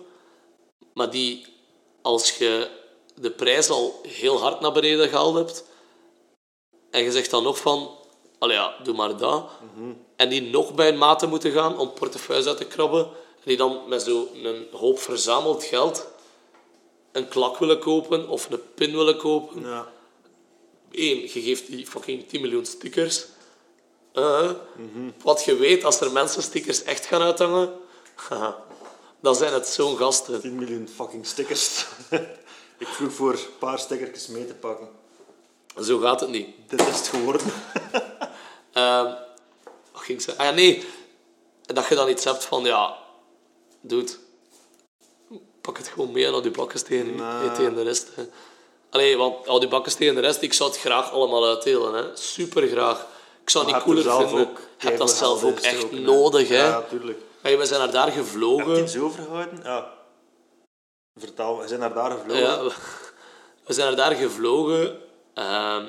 maar die als je de prijs al heel hard naar beneden gehaald hebt, en je zegt dan nog van, allee ja, doe maar dat, en die nog bij een mate moeten gaan om portefeuilles uit te krabben, en die dan met zo'n hoop verzameld geld een klak willen kopen of een pin willen kopen, ja. Eén, je geeft die fucking 10 miljoen stickers. Eh, Wat je weet, als er mensen stickers echt gaan uithangen, (laughs) dan zijn het zo'n gasten. 10 miljoen fucking stickers. (laughs) ik vroeg voor een paar stickertjes mee te pakken. Zo gaat het niet. Dit is het geworden. (laughs) Ehm, wat ging ik zeggen? Ah ja, nee. Dat je dan iets hebt van, ja, dude, pak het gewoon mee en al die bakken tegen, Nee. tegen de rest. Hè. Allee, want al die bakken tegen de rest, ik zou het graag allemaal uitdelen. Hè. Super graag. Ik zou het niet cooler er vinden. ook Je hebt dat zelf ook echt nodig. Hè. Ja, tuurlijk. Hey, we zijn naar daar Heb je gevlogen. iets overgehouden? Ja. Vertel, we zijn naar daar gevlogen. Ja, we- we zijn naar daar gevlogen. Ehm,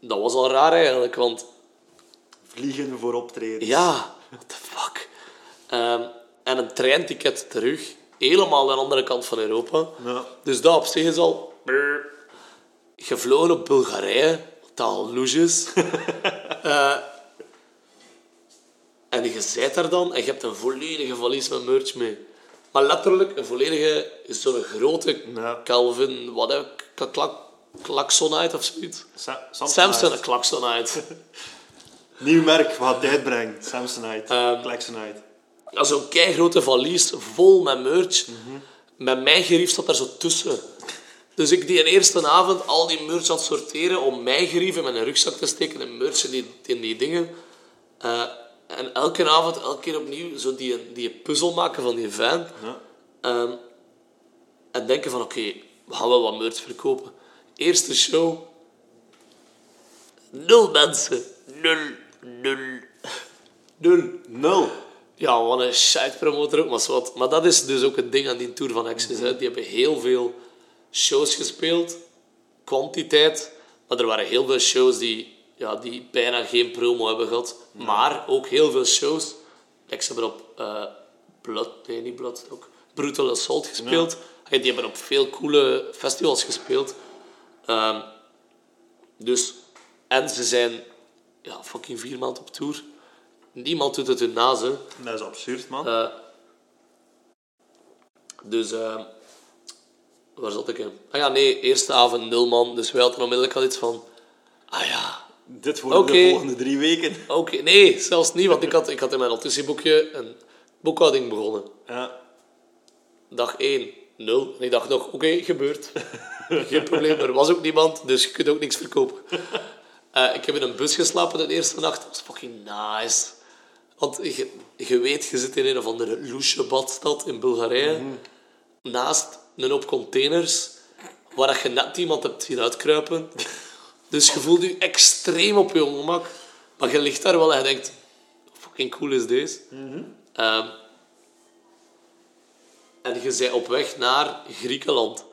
dat was al raar eigenlijk, want Vliegen voor optreden. ja, what the fuck. Ehm, en een treinticket terug, helemaal aan de andere kant van Europa. Ja. Dus dat op zich is al... Gevlogen op Bulgarije, wat al louche is. (laughs) Eh, en je zit daar dan en je hebt een volledige valies met merch mee. Maar letterlijk een volledige, zo'n grote Ja. Calvin, wat hè, k- klak, klaksonite of zoiets. Sa- Samsung een klaksonite. Nieuw merk, wat tijd brengen. Samsonite. Ehm, Klaxonite. Ja, zo'n keigrote valies vol met merch. Met mijn gerief zat daar zo tussen. Dus ik die een eerste avond al die merch aan het sorteren om mijn gerief in mijn rugzak te steken en merch in die, in die dingen. Eh, en elke avond, elke keer opnieuw, zo die, die puzzel maken van die van. Ja. Ehm, en denken van, oké, we gaan wel wat merch verkopen. Eerste show. Nul mensen. Nul. Nul. Nul. Nul. Ja, wat een shite promotor ook, maar wat. Maar dat is dus ook het ding aan die Tour van Access. Hè. Die hebben heel veel shows gespeeld, kwantiteit, maar er waren heel veel shows die, ja, die bijna geen promo hebben gehad. Maar ook heel veel shows. Like, ze hebben op eh Blood, nee niet Bloodstock, Brutal Assault gespeeld. Die hebben op veel coole festivals gespeeld. Ehm, dus, en ze zijn ja, fucking vier maanden op tour. Niemand doet het hun naast, hè. Dat is absurd, man. Eh, dus, eh, waar zat ik in? Ah ja, nee, eerste avond nul man. Dus wij hadden onmiddellijk al iets van, ah ja, Dit worden de volgende drie weken. oké. Nee, zelfs niet, want ik had, ik had in mijn notitieboekje een boekhouding begonnen. Ja. Dag 1, 0. En ik dacht nog, oké, gebeurt. (laughs) Geen probleem, er was ook niemand, dus je kunt ook niks verkopen. Eh, ik heb in een bus geslapen de eerste nacht. Dat was fucking nice. Want je, je weet, je zit in een of andere loesje badstad in Bulgarije. Naast een hoop containers, waar je net iemand hebt zien uitkruipen. Dus je voelt je extreem op je ongemak. Maar je ligt daar wel en je denkt, fucking cool is deze. Ehm, en je bent op weg naar Griekenland.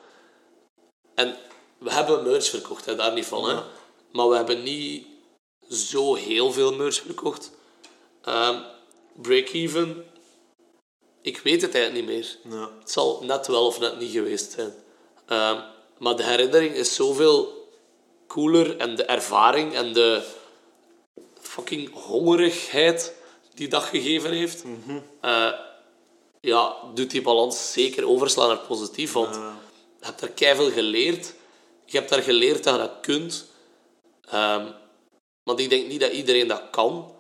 En we hebben merch verkocht, hè, daar niet van. Hè. Maar we hebben niet zo heel veel merch verkocht. Ehm, Break-even, ik weet het eigenlijk niet meer. Ja. Het zal net wel of net niet geweest zijn. Ehm, maar de herinnering is zoveel cooler en de ervaring en de fucking hongerigheid die dat gegeven heeft, eh, ja, doet die balans zeker overslaan naar positief. Want je hebt er keihard geleerd. Je hebt daar geleerd dat je dat kunt. Ehm, want ik denk niet dat iedereen dat kan.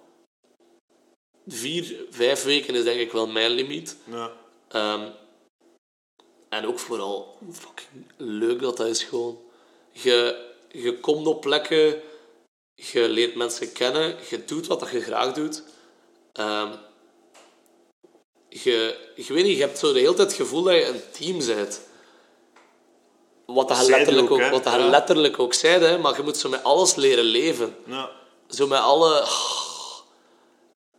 Vier, vijf weken is denk ik wel mijn limiet. Ja. Ehm, en ook vooral fucking leuk dat dat is gewoon. Je, je komt op plekken, je leert mensen kennen, je doet wat dat je graag doet. Ehm, je, ik weet niet, je hebt zo de hele tijd het gevoel dat je een team bent. Wat Zeiden letterlijk ook, wat Ja. letterlijk ook zei, hè, maar je moet zo met alles leren leven. ja. Zo met alle...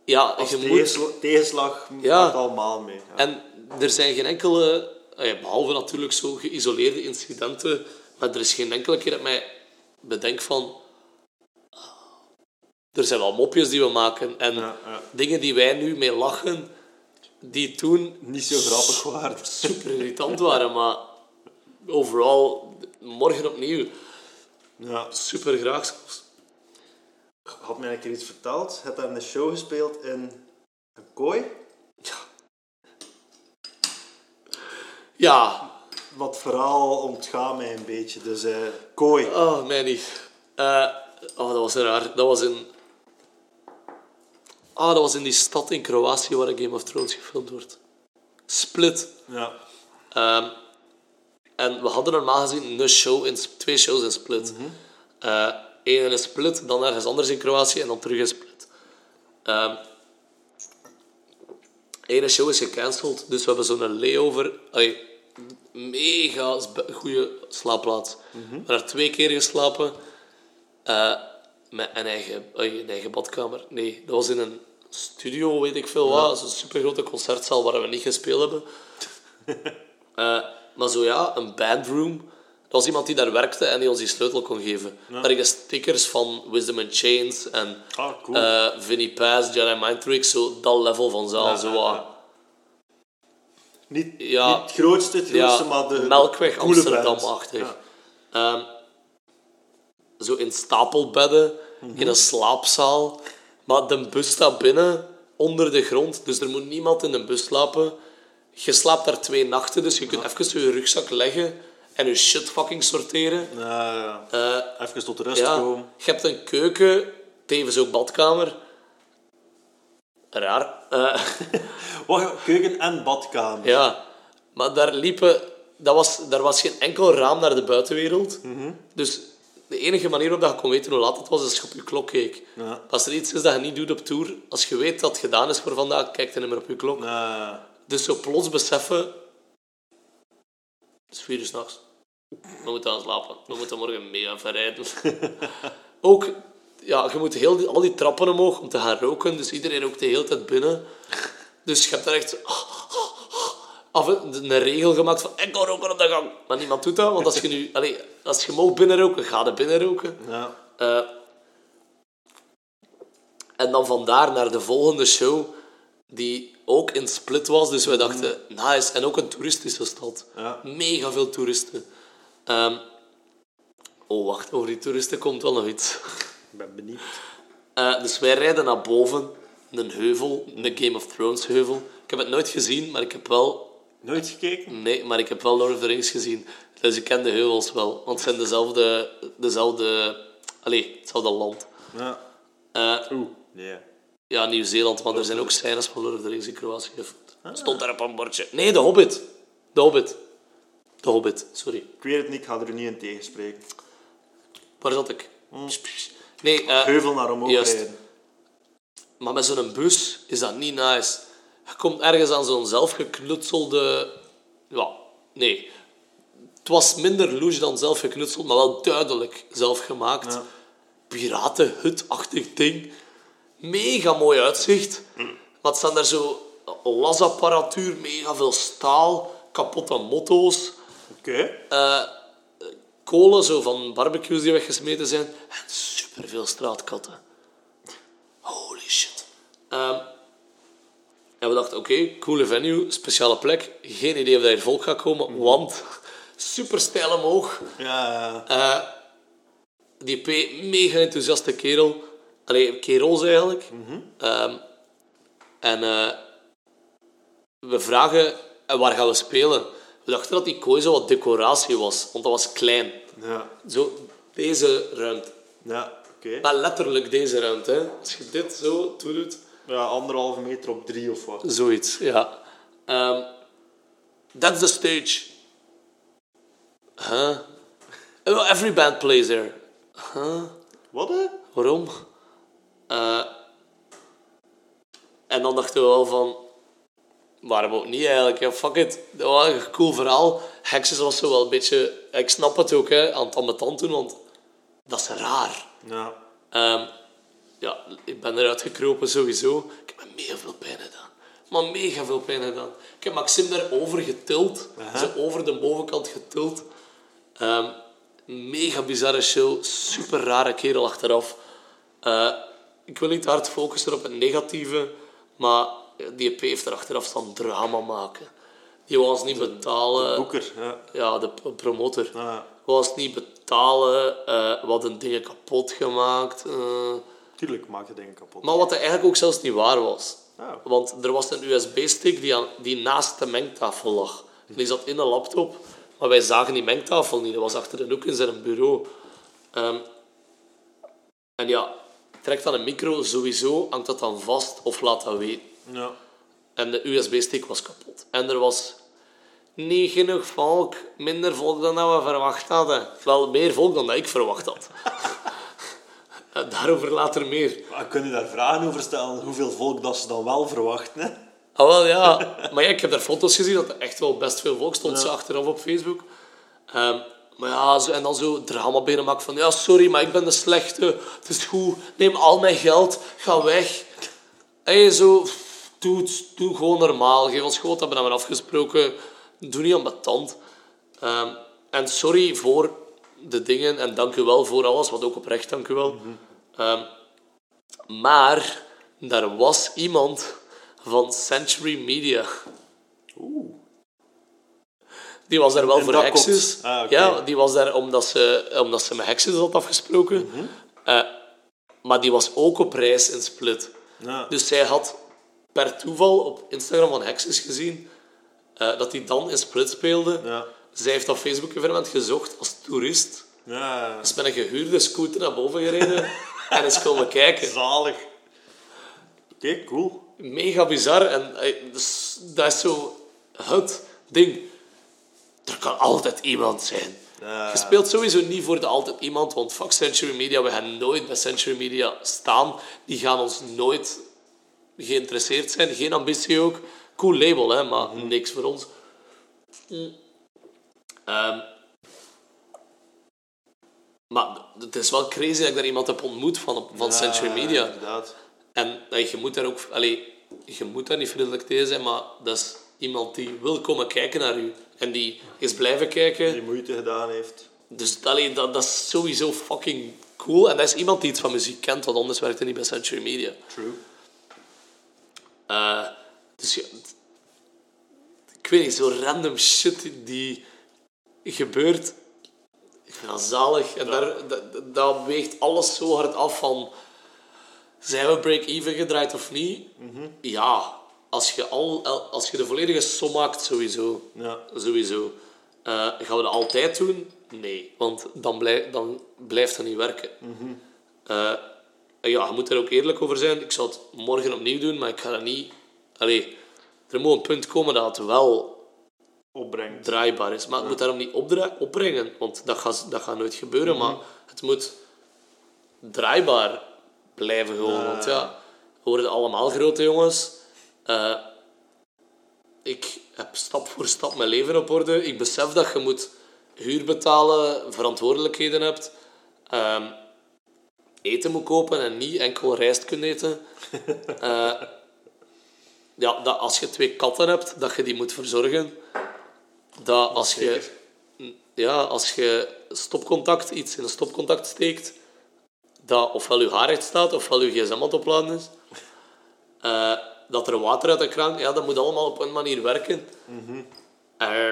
Ja, Als je moet... tegensla- tegenslag Ja. maakt allemaal mee. Ja. En er zijn geen enkele, eh, behalve natuurlijk zo geïsoleerde incidenten, maar er is geen enkele keer dat mij bedenk van. ah, Er zijn wel mopjes die we maken en dingen die wij nu mee lachen, die toen Niet zo grappig waren. super irritant waren, maar overal morgen opnieuw Ja. super graag zelfs. Had mij een keer iets verteld. Je hebt daar een show gespeeld in een kooi. Ja, Wat verhaal ontgaat mij een beetje. Dus eh, kooi. Oh, mij niet. Eh, oh, dat was raar. Dat was in... Ah, dat was in die stad in Kroatië waar Game of Thrones gefilmd wordt. Split. Ja. Ehm, en we hadden normaal gezien een show in, twee shows in Split. Eh, Eén in Split, dan ergens anders in Kroatië en dan terug in Split. Ehm ene show is gecanceld, dus we hebben zo'n layover. Allee, mega goede slaapplaats. We hebben daar twee keer geslapen. Eh, met een eigen, allee, een eigen badkamer. Nee, dat was in een studio, weet ik veel wat. Zo'n supergrote concertzaal waar we niet gespeeld hebben. (laughs) Maar zo ja, een bandroom. Er was iemand die daar werkte en die ons die sleutel kon geven. Ik de stickers van Wisdom and Chains en Ah, cool. eh, Vinnie Paz, Jedi Mind zo dat level van zaal. Ja, zo ja, wat. ja. Niet, Ja. niet het grootste, het grootste, Ja, maar de Melkweg. Amsterdam-achtig. Ja. Ehm, zo in stapelbedden, Mhm. in een slaapzaal. Maar de bus staat binnen, onder de grond. Dus er moet niemand in de bus slapen. Je slaapt daar twee nachten, dus je kunt even je rugzak leggen en je shit fucking sorteren. Ja, ja. Eh, Even tot rust ja, komen. je hebt een keuken, tevens ook badkamer. Raar. Eh, (laughs) Wacht, keuken en badkamer. Ja, maar daar liepen... Dat was, daar was geen enkel raam naar de buitenwereld. Mhm. Dus de enige manier waarop je kon weten hoe laat het was, is als je op je klok keek. Ja. Als er iets is dat je niet doet op tour, als je weet dat het gedaan is voor vandaag, kijk dan niet meer op je klok. Ja. Dus zo plots beseffen... Het is vier uur s'nachts. We moeten gaan slapen. We moeten morgen mega verrijden. (laughs) ook, ja, je moet heel die, al die trappen omhoog om te gaan roken. Dus iedereen rookt de hele tijd binnen. Dus je hebt daar echt af, een regel gemaakt van ik ga roken op de gang. Maar niemand doet dat, want als je nu... (laughs) Als je mag binnenroken, ga je binnenroken. Ja. Eh, en dan vandaar naar de volgende show, die ook in Split was. Dus wij dachten, nice. En ook een toeristische stad. Ja. Mega veel toeristen. Ehm, oh, wacht, over die toeristen komt wel nog iets. Ik ben benieuwd. Eh, dus wij rijden naar boven, een heuvel, een Game of Thrones heuvel. Ik heb het nooit gezien, maar ik heb wel... Nooit gekeken? Nee, maar ik heb wel Lord of the Rings gezien. Dus ik ken de heuvels wel, want het zijn dezelfde... dezelfde allee, hetzelfde land. Ja. Eh, Oeh. Nee. Ja, Nieuw-Zeeland, maar er zijn ook scènes van Lord of the Rings in Kroatië gefilmd. Stond daar op een bordje. Nee, de Hobbit. De Hobbit. De Hobbit, sorry. Ik weet het niet, ik ga er niet in tegenspreken. Waar zat ik? Nee, eh, Heuvel naar omhoog Juist. rijden. maar met zo'n bus is dat niet nice. Je komt ergens aan zo'n zelfgeknutselde... Ja, nee. Het was minder louche dan zelfgeknutseld, maar wel duidelijk zelfgemaakt. Ja. Piratenhut-achtig ding. Mega mooi uitzicht. Het staan daar zo lasapparatuur, mega veel staal, kapotte motto's, Oké. eh, kolen zo van barbecues die weggesmeten zijn en superveel straatkatten. Holy shit. Ehm, en we dachten, oké, coole venue, speciale plek. Geen idee of daar hier volk gaat komen, want super steil omhoog. Ja, ja. Eh, die P, mega enthousiaste kerel. Allee, Kerols eigenlijk. Ehm, en eh, we vragen, en waar gaan we spelen? We dachten dat die kooi zo wat decoratie was, want dat was klein. Ja, Zo, deze ruimte. ja oké. Maar letterlijk deze ruimte. Hè. Als je dit zo doet, Ja, anderhalve meter op drie of wat. zoiets. Ja. Ehm, that's the stage. Huh? Oh, every band plays there. Huh? Wat, hè? Waarom? Eh, en dan dachten we wel van... Waarom ook niet eigenlijk? Ja, fuck it. Dat was een cool verhaal. Hexes was zo wel een beetje... Ik snap het ook, hè. Aan het ambetant doen, want... Dat is raar. Ja. Ehm, ja, ik ben eruit gekropen sowieso. Ik heb me mega veel pijn gedaan. Maar mega veel pijn gedaan. Ik heb Maxim daarover getild. Ze over de bovenkant getild. Ehm, mega bizarre show. Super rare kerel achteraf. Eh, ik wil niet hard focussen op het negatieve. Maar die EP heeft er achteraf staan drama maken. Die wou ons niet betalen. Boeker, ja. Ja, de promotor. Ja. Wou ons niet betalen. eh we hadden dingen kapot gemaakt. eh. Tuurlijk maak je dingen kapot. Maar wat eigenlijk ook zelfs niet waar was. Ja. Want er was een USB-stick die, aan- die naast de mengtafel lag. En die zat in een laptop, maar wij zagen die mengtafel niet. Dat was achter de hoek in zijn bureau. Ehm, en ja, trekt dan een micro, sowieso hangt dat dan vast of laat dat weten. Ja. En de USB-stick was kapot. En er was niet genoeg volk, minder volk dan dat we verwacht hadden. Wel meer volk dan dat ik verwacht had. (laughs) Daarover later meer. Maar kun je daar vragen over stellen? Hoeveel volk dat ze dan wel verwachten, hè? Ah, wel, ja. Maar ja, ik heb daar foto's gezien dat er echt wel best veel volk stond ze achteraf op Facebook. Ehm, maar ja, en dan zo drama binnen maken van... Ja, sorry, maar ik ben de slechte. Het is goed. Neem al mijn geld. Ga weg. En zo... Doe, doe gewoon normaal. Geef ons gewoon, dat hebben we afgesproken. Doe niet aan mijn tand. Ehm, en sorry voor de dingen. En dank u wel voor alles. Wat ook oprecht, dank u wel. Ehm, maar daar was iemand van Century Media. Oeh. Die was daar wel En voor komt. Ah. Ja, die was daar omdat ze, omdat ze met Hexes had afgesproken. Mhm. Eh, maar die was ook op reis in Split. Ja. Dus zij had per toeval op Instagram van Hexes gezien eh, dat hij dan in Split speelde. Ja. Zij heeft op Facebook-evenement gezocht als toerist. Ja. Is met een gehuurde scooter naar boven gereden en is komen kijken. Zalig. Oké, cool. mega bizar. En eh, dus, dat is zo het ding. Er kan altijd iemand zijn. Je speelt sowieso niet voor de altijd iemand, want fuck Century Media, we gaan nooit bij Century Media staan. Die gaan ons nooit geïnteresseerd zijn, geen ambitie ook. Cool label, hè, maar niks voor ons. Mm. Ehm, maar het is wel crazy dat ik daar iemand heb ontmoet van, van Century Media. Inderdaad. En eh, je moet daar ook... Allee, je moet daar niet vriendelijk tegen zijn, maar dat is iemand die wil komen kijken naar u. En die is blijven kijken. Die moeite gedaan heeft. Dus allee, dat, dat is sowieso fucking cool. En dat is iemand die iets van muziek kent, want anders werkt hij niet bij Century Media. True. Eh, dus ja, ik weet niet, zo random shit die gebeurt. Ik vind dat zalig. En daar, dat, dat weegt alles zo hard af van... Zijn we break-even gedraaid of niet? Ja. Als je, al, als je de volledige som maakt, sowieso. Ja. Sowieso. Eh, gaan we dat altijd doen? Nee. Want dan, blijf, dan blijft dat niet werken. Eh, en ja, je moet er ook eerlijk over zijn. Ik zal het morgen opnieuw doen, maar ik ga dat niet... Allee, er moet een punt komen dat het wel Opbrengt. draaibaar is. Maar het moet daarom niet opdra- opbrengen, want dat gaat, dat gaat nooit gebeuren. Maar het moet draaibaar blijven gewoon. Want ja, we worden allemaal grote jongens. Eh, ik heb stap voor stap mijn leven op orde. Ik besef dat je moet huur betalen, verantwoordelijkheden hebt. ehm, eten moet kopen en niet enkel rijst kunt eten. (laughs) Eh, ja, dat als je twee katten hebt, dat je die moet verzorgen. Dat als je, ja, als je stopcontact, iets in een stopcontact steekt, dat ofwel je haar recht staat, ofwel je gsm aan het opladen is. Eh, dat er water uit de kraan, ja, dat moet allemaal op een manier werken. Eh,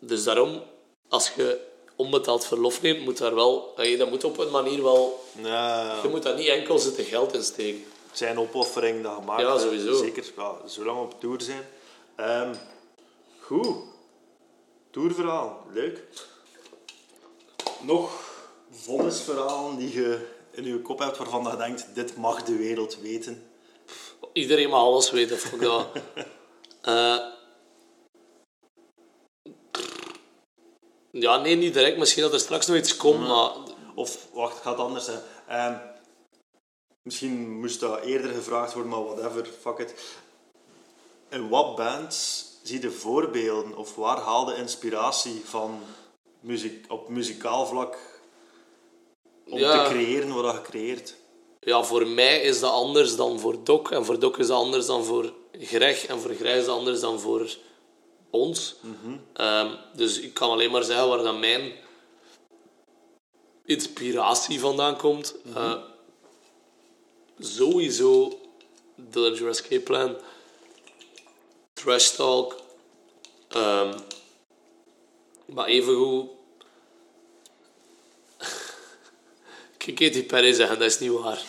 dus daarom, als je onbetaald verlof neemt, moet daar wel... allee, Dat moet op een manier wel... Ja, Je moet daar niet enkel zitten geld in steken. zijn opoffering dat gemaakt Ja, sowieso. Zeker, ja, zo lang op tour zijn. Ehm, goed. Tourverhaal, leuk. Nog vonnisverhalen die je in je kop hebt waarvan je denkt, dit mag de wereld weten. Iedereen mag alles weten, fuck dat. (laughs) Eh, ja, nee, niet direct. Misschien dat er straks nog iets komt, maar... Of, wacht, ik ga het anders zijn. Ehm, misschien moest dat eerder gevraagd worden, maar whatever, fuck it. In wat bands zie je voorbeelden of waar haal je inspiratie van muziek, op muzikaal vlak om Ja. te creëren wat je creëert? Ja, voor mij is dat anders dan voor Doc. En voor Doc is dat anders dan voor Greg. En voor Greg is dat anders dan voor ons. Ehm, dus ik kan alleen maar zeggen waar dat mijn inspiratie vandaan komt. Eh, sowieso Dillinger Escape Plan. Trash Talk. ehm, maar evengoed... Ik Katy Perry zeggen, dat is niet waar.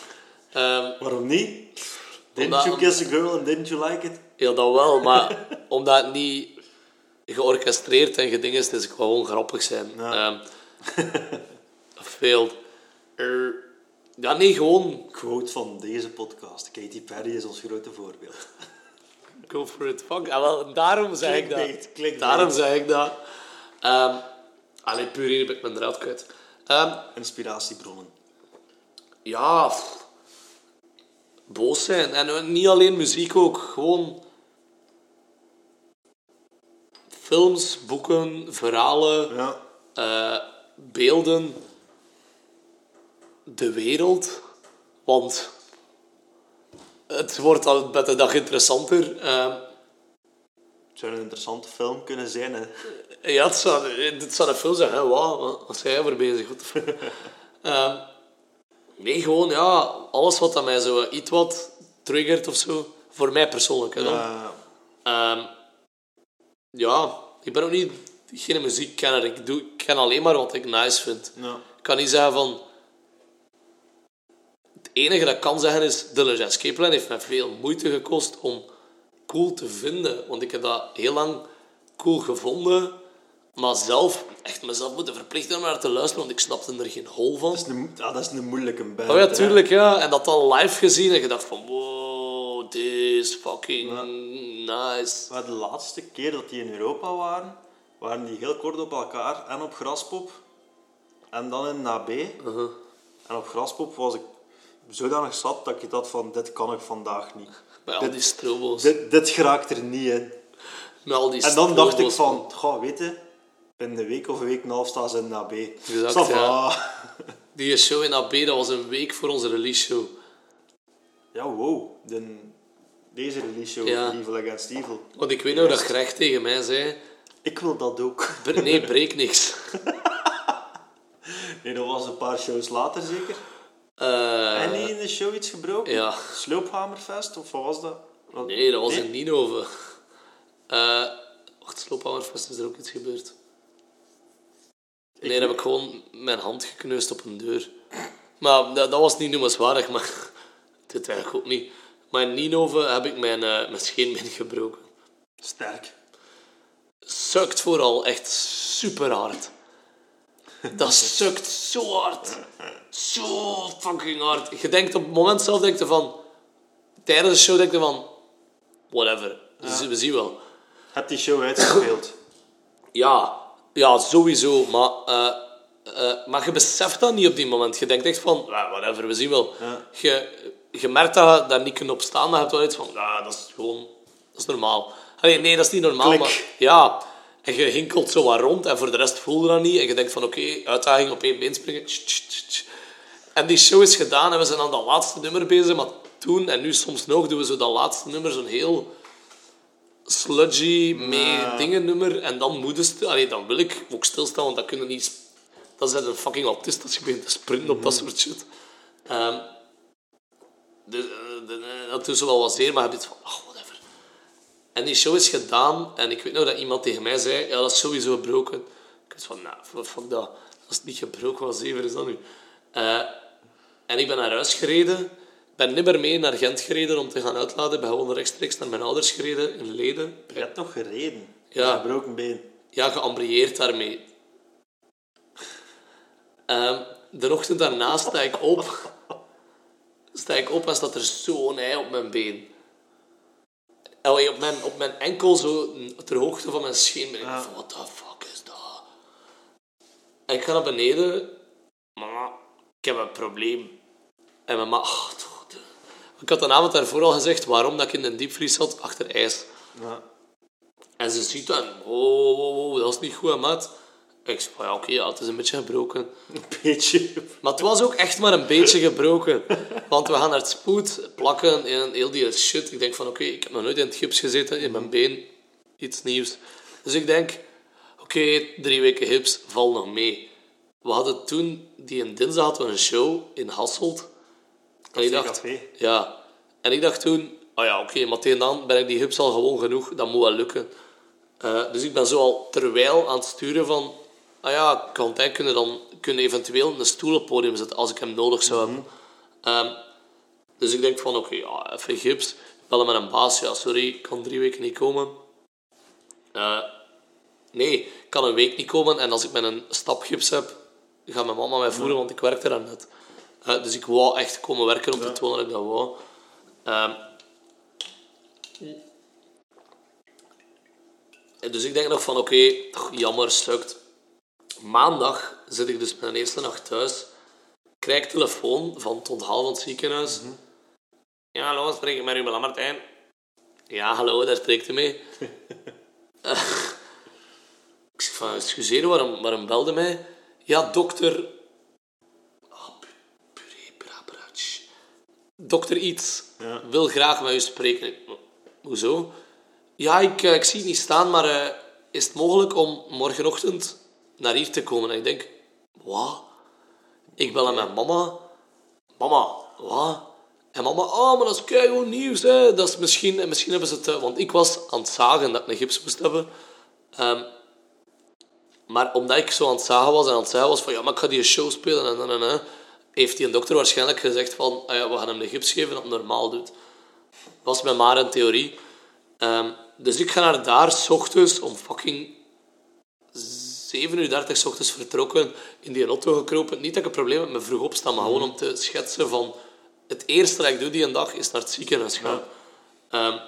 Ehm, Waarom niet? Didn't Omdat- you kiss a girl and didn't you like it? Ja, dat wel, maar (laughs) omdat het niet georchestreerd en geding is, is gewoon grappig zijn. Ja. Ehm, (laughs) failed. Er- ja, nee, gewoon Quote van deze podcast. Katy Perry is ons grote voorbeeld. (laughs) go for it. Fuck, ah, wel, daarom zeg ik dat. Daarom zeg ik dat. Ehm allee, puur hier heb ik mijn draad kwijt. Inspiratiebronnen. Ja, pff, boos zijn. En eh, niet alleen muziek ook, gewoon films, boeken, verhalen. Ja. eh, beelden de wereld. Want het wordt al met de dag interessanter. Eh, Het zou een interessante film kunnen zijn. Hè. ja, het zou, dit zou een film zijn. Hè? Wauw, wat zijn jij voor bezig? (laughs) Eh, nee, gewoon ja, alles wat dat mij zo iets wat triggert of zo. Voor mij persoonlijk. Hè, dan. Eh, Ehm, ja, ik ben ook niet geen muziekkenner. Ik, doe, ik ken alleen maar wat ik nice vind. ja. Ik kan niet zeggen van... Het enige dat ik kan zeggen is... Dillinger Escape Plan heeft mij veel moeite gekost om cool te vinden. Want ik heb dat heel lang cool gevonden. Maar zelf, echt mezelf moeten verplichten om naar te luisteren. Want ik snapte er geen hol van. Dat, is een, ja, dat is een moeilijke band. Oh ja, hè. tuurlijk, ja. En dat dan live gezien en gedacht van... Wow, this is fucking nice. Maar de laatste keer dat die in Europa waren, waren die heel kort op elkaar en op Graspop. En dan in NAB. Uh-huh. En op Graspop was ik zodanig zat dat ik dacht van, dit kan ik vandaag niet. Met al die strobo's. Dit, dit geraakt er niet in. Met al die En dan dacht ik van, ga weten, binnen een week of een week en een half staan ze in NAB. Exact, ja. (laughs) Die show in AB, dat was een week voor onze release show. Ja, wow. De, deze release show, Ja. Evil Against Evil. Want ik weet nog dat Greg tegen mij zei... Ik wil dat ook. "Bre- Nee, (laughs) breek niks. Nee, dat was een paar shows later zeker. Eh, en niet in de show iets gebroken? ja. Sloophamerfest, of wat was dat? Wat- nee, dat was Nee? in Ninove. Eh wacht, Sloophammerfest is er ook iets gebeurd. Nee, heb ik gewoon mijn hand gekneusd op een deur. Maar dat, dat was niet noemenswaardig, maar... (laughs) Dit eigenlijk ook niet. Maar in Ninove heb ik mijn, eh mijn scheenbeen gebroken. Sterk. sukt vooral echt super hard. Dat sukt zo hard. Zo fucking hard. Je denkt op het moment zelf denk je van... Tijdens de show denk je van... Whatever. We zien wel. Heb die show uitgespeeld? Ja, ja, sowieso. Maar, eh, eh, maar je beseft dat niet op die moment. Je denkt echt van... "Ja, whatever, we zien wel. Ja. Je, je merkt dat je daar niet kunt op staan. Dan heb je wel iets van... Ja, dat is gewoon... Dat is normaal. Allee, nee, dat is niet normaal. Klik. Maar, ja, en je hinkelt zo wat rond. En voor de rest voel je dat niet. En je denkt van... Oké, uitdaging op één been springen. En die show is gedaan. En we zijn aan dat laatste nummer bezig. Maar toen, en nu soms nog, doen we zo dat laatste nummer. Zo'n heel sludgy, mee Ja. dingen nummer. En dan moet je Allee, dan wil ik ook stilstaan, want dat kunnen niet... Dat is een fucking autist als je begint te sprinten op dat soort shit. Ehm de, de, de- dat doet zo wel wat zeer, maar je hebt iets van... Oh, whatever. En die show is gedaan. En ik weet nog dat iemand tegen mij zei... Ja, dat is sowieso gebroken. Ik was van, nou, wat fuck dat. Als het niet gebroken was, zeven is dat nu. Eh, en ik ben naar huis gereden. Ben niet meer mee naar Gent gereden om te gaan uitladen. Ik ben gewoon rechtstreeks naar mijn ouders gereden in Leden. Je hebt nog gereden. Ja. Een gebroken been. Ja, geambreerd daarmee. Ehm, de ochtend daarna sta ik op. Sta ik op en staat er zo'n ei op mijn been. Allee, op, mijn, op mijn enkel, zo ter hoogte van mijn scheen. Ben ik Ja. van, what the fuck is dat? En ik ga naar beneden. Mama, ik heb een probleem. En mijn ma... ach, toch, ik had de avond daarvoor al gezegd waarom dat ik in de diepvries zat, achter ijs. Ja. En ze ziet dan, oh, oh, oh, dat is niet goed, maat. Ik ja, oké, ja, het is een beetje gebroken. (laughs) Een beetje. Maar het was ook echt maar een beetje gebroken. Want we gaan naar het spoed, plakken en heel die shit. Ik denk van, oké, ik heb nog nooit in het gips gezeten, in mijn been. Iets nieuws. Dus ik denk, oké, drie weken gips, val nog mee. We hadden toen, die een dinsdag hadden we een show in Hasselt. En ik dacht, ja. En ik dacht toen, oh ja, oké, maar tegen dan ben ik die gips al gewoon genoeg. Dat moet wel lukken. Eh, dus ik ben zo al terwijl aan het sturen van... Ah ja, Quentin kunnen dan kunnen eventueel een stoel op het podium zetten als ik hem nodig zou hebben. Ehm, dus ik denk van, oké, ja, even gips. Bellen met een baas. Ja, sorry, ik kan drie weken niet komen. Eh, nee, ik kan een week niet komen. En als ik met een stapgips heb, gaat mijn mama mij voeren, want ik werkte daar net. Dus ik wou echt komen werken om te tonen dat ik dat wou. En dus ik denk nog van, oké, toch, jammer, sukt. Maandag zit ik dus mijn eerste nacht thuis. Krijg telefoon van het onthaal van het ziekenhuis. Ja, hallo, spreek ik met Ruben Lammertijn? Ja, hallo, daar spreekt u mee. (laughs) Ik zeg van, excuseer, waarom, waarom belde mij? Ja, dokter... Oh, pu- puree, brabrach. Dokter iets Ja. wil graag met u spreken. Hoezo? Ja, ik, eh, ik zie het niet staan, maar eh, is het mogelijk om morgenochtend naar hier te komen? En ik denk, wat? Ik bel aan mijn mama. Mama, wat? En mama, oh, maar dat is keigoed nieuws. Hè. Dat is misschien, en misschien hebben ze het... eh, Want ik was aan het zagen dat ik een gips moest hebben. Ehm, maar omdat ik zo aan het zagen was en aan het zeggen was van... Ja, maar ik ga die show spelen en, en, en, en, Heeft die een dokter waarschijnlijk gezegd van... Ah ja, we gaan hem een gips geven dat hij normaal doet. Was met maar een theorie. Ehm, dus ik ga naar daar, s ochtends, om fucking 7 uur 30 's ochtends vertrokken, in die auto gekropen. Niet dat ik een probleem heb met vroeg opstaan, maar gewoon om te schetsen van... Het eerste dat ik doe die een dag, is naar het ziekenhuis gaan. Ehm,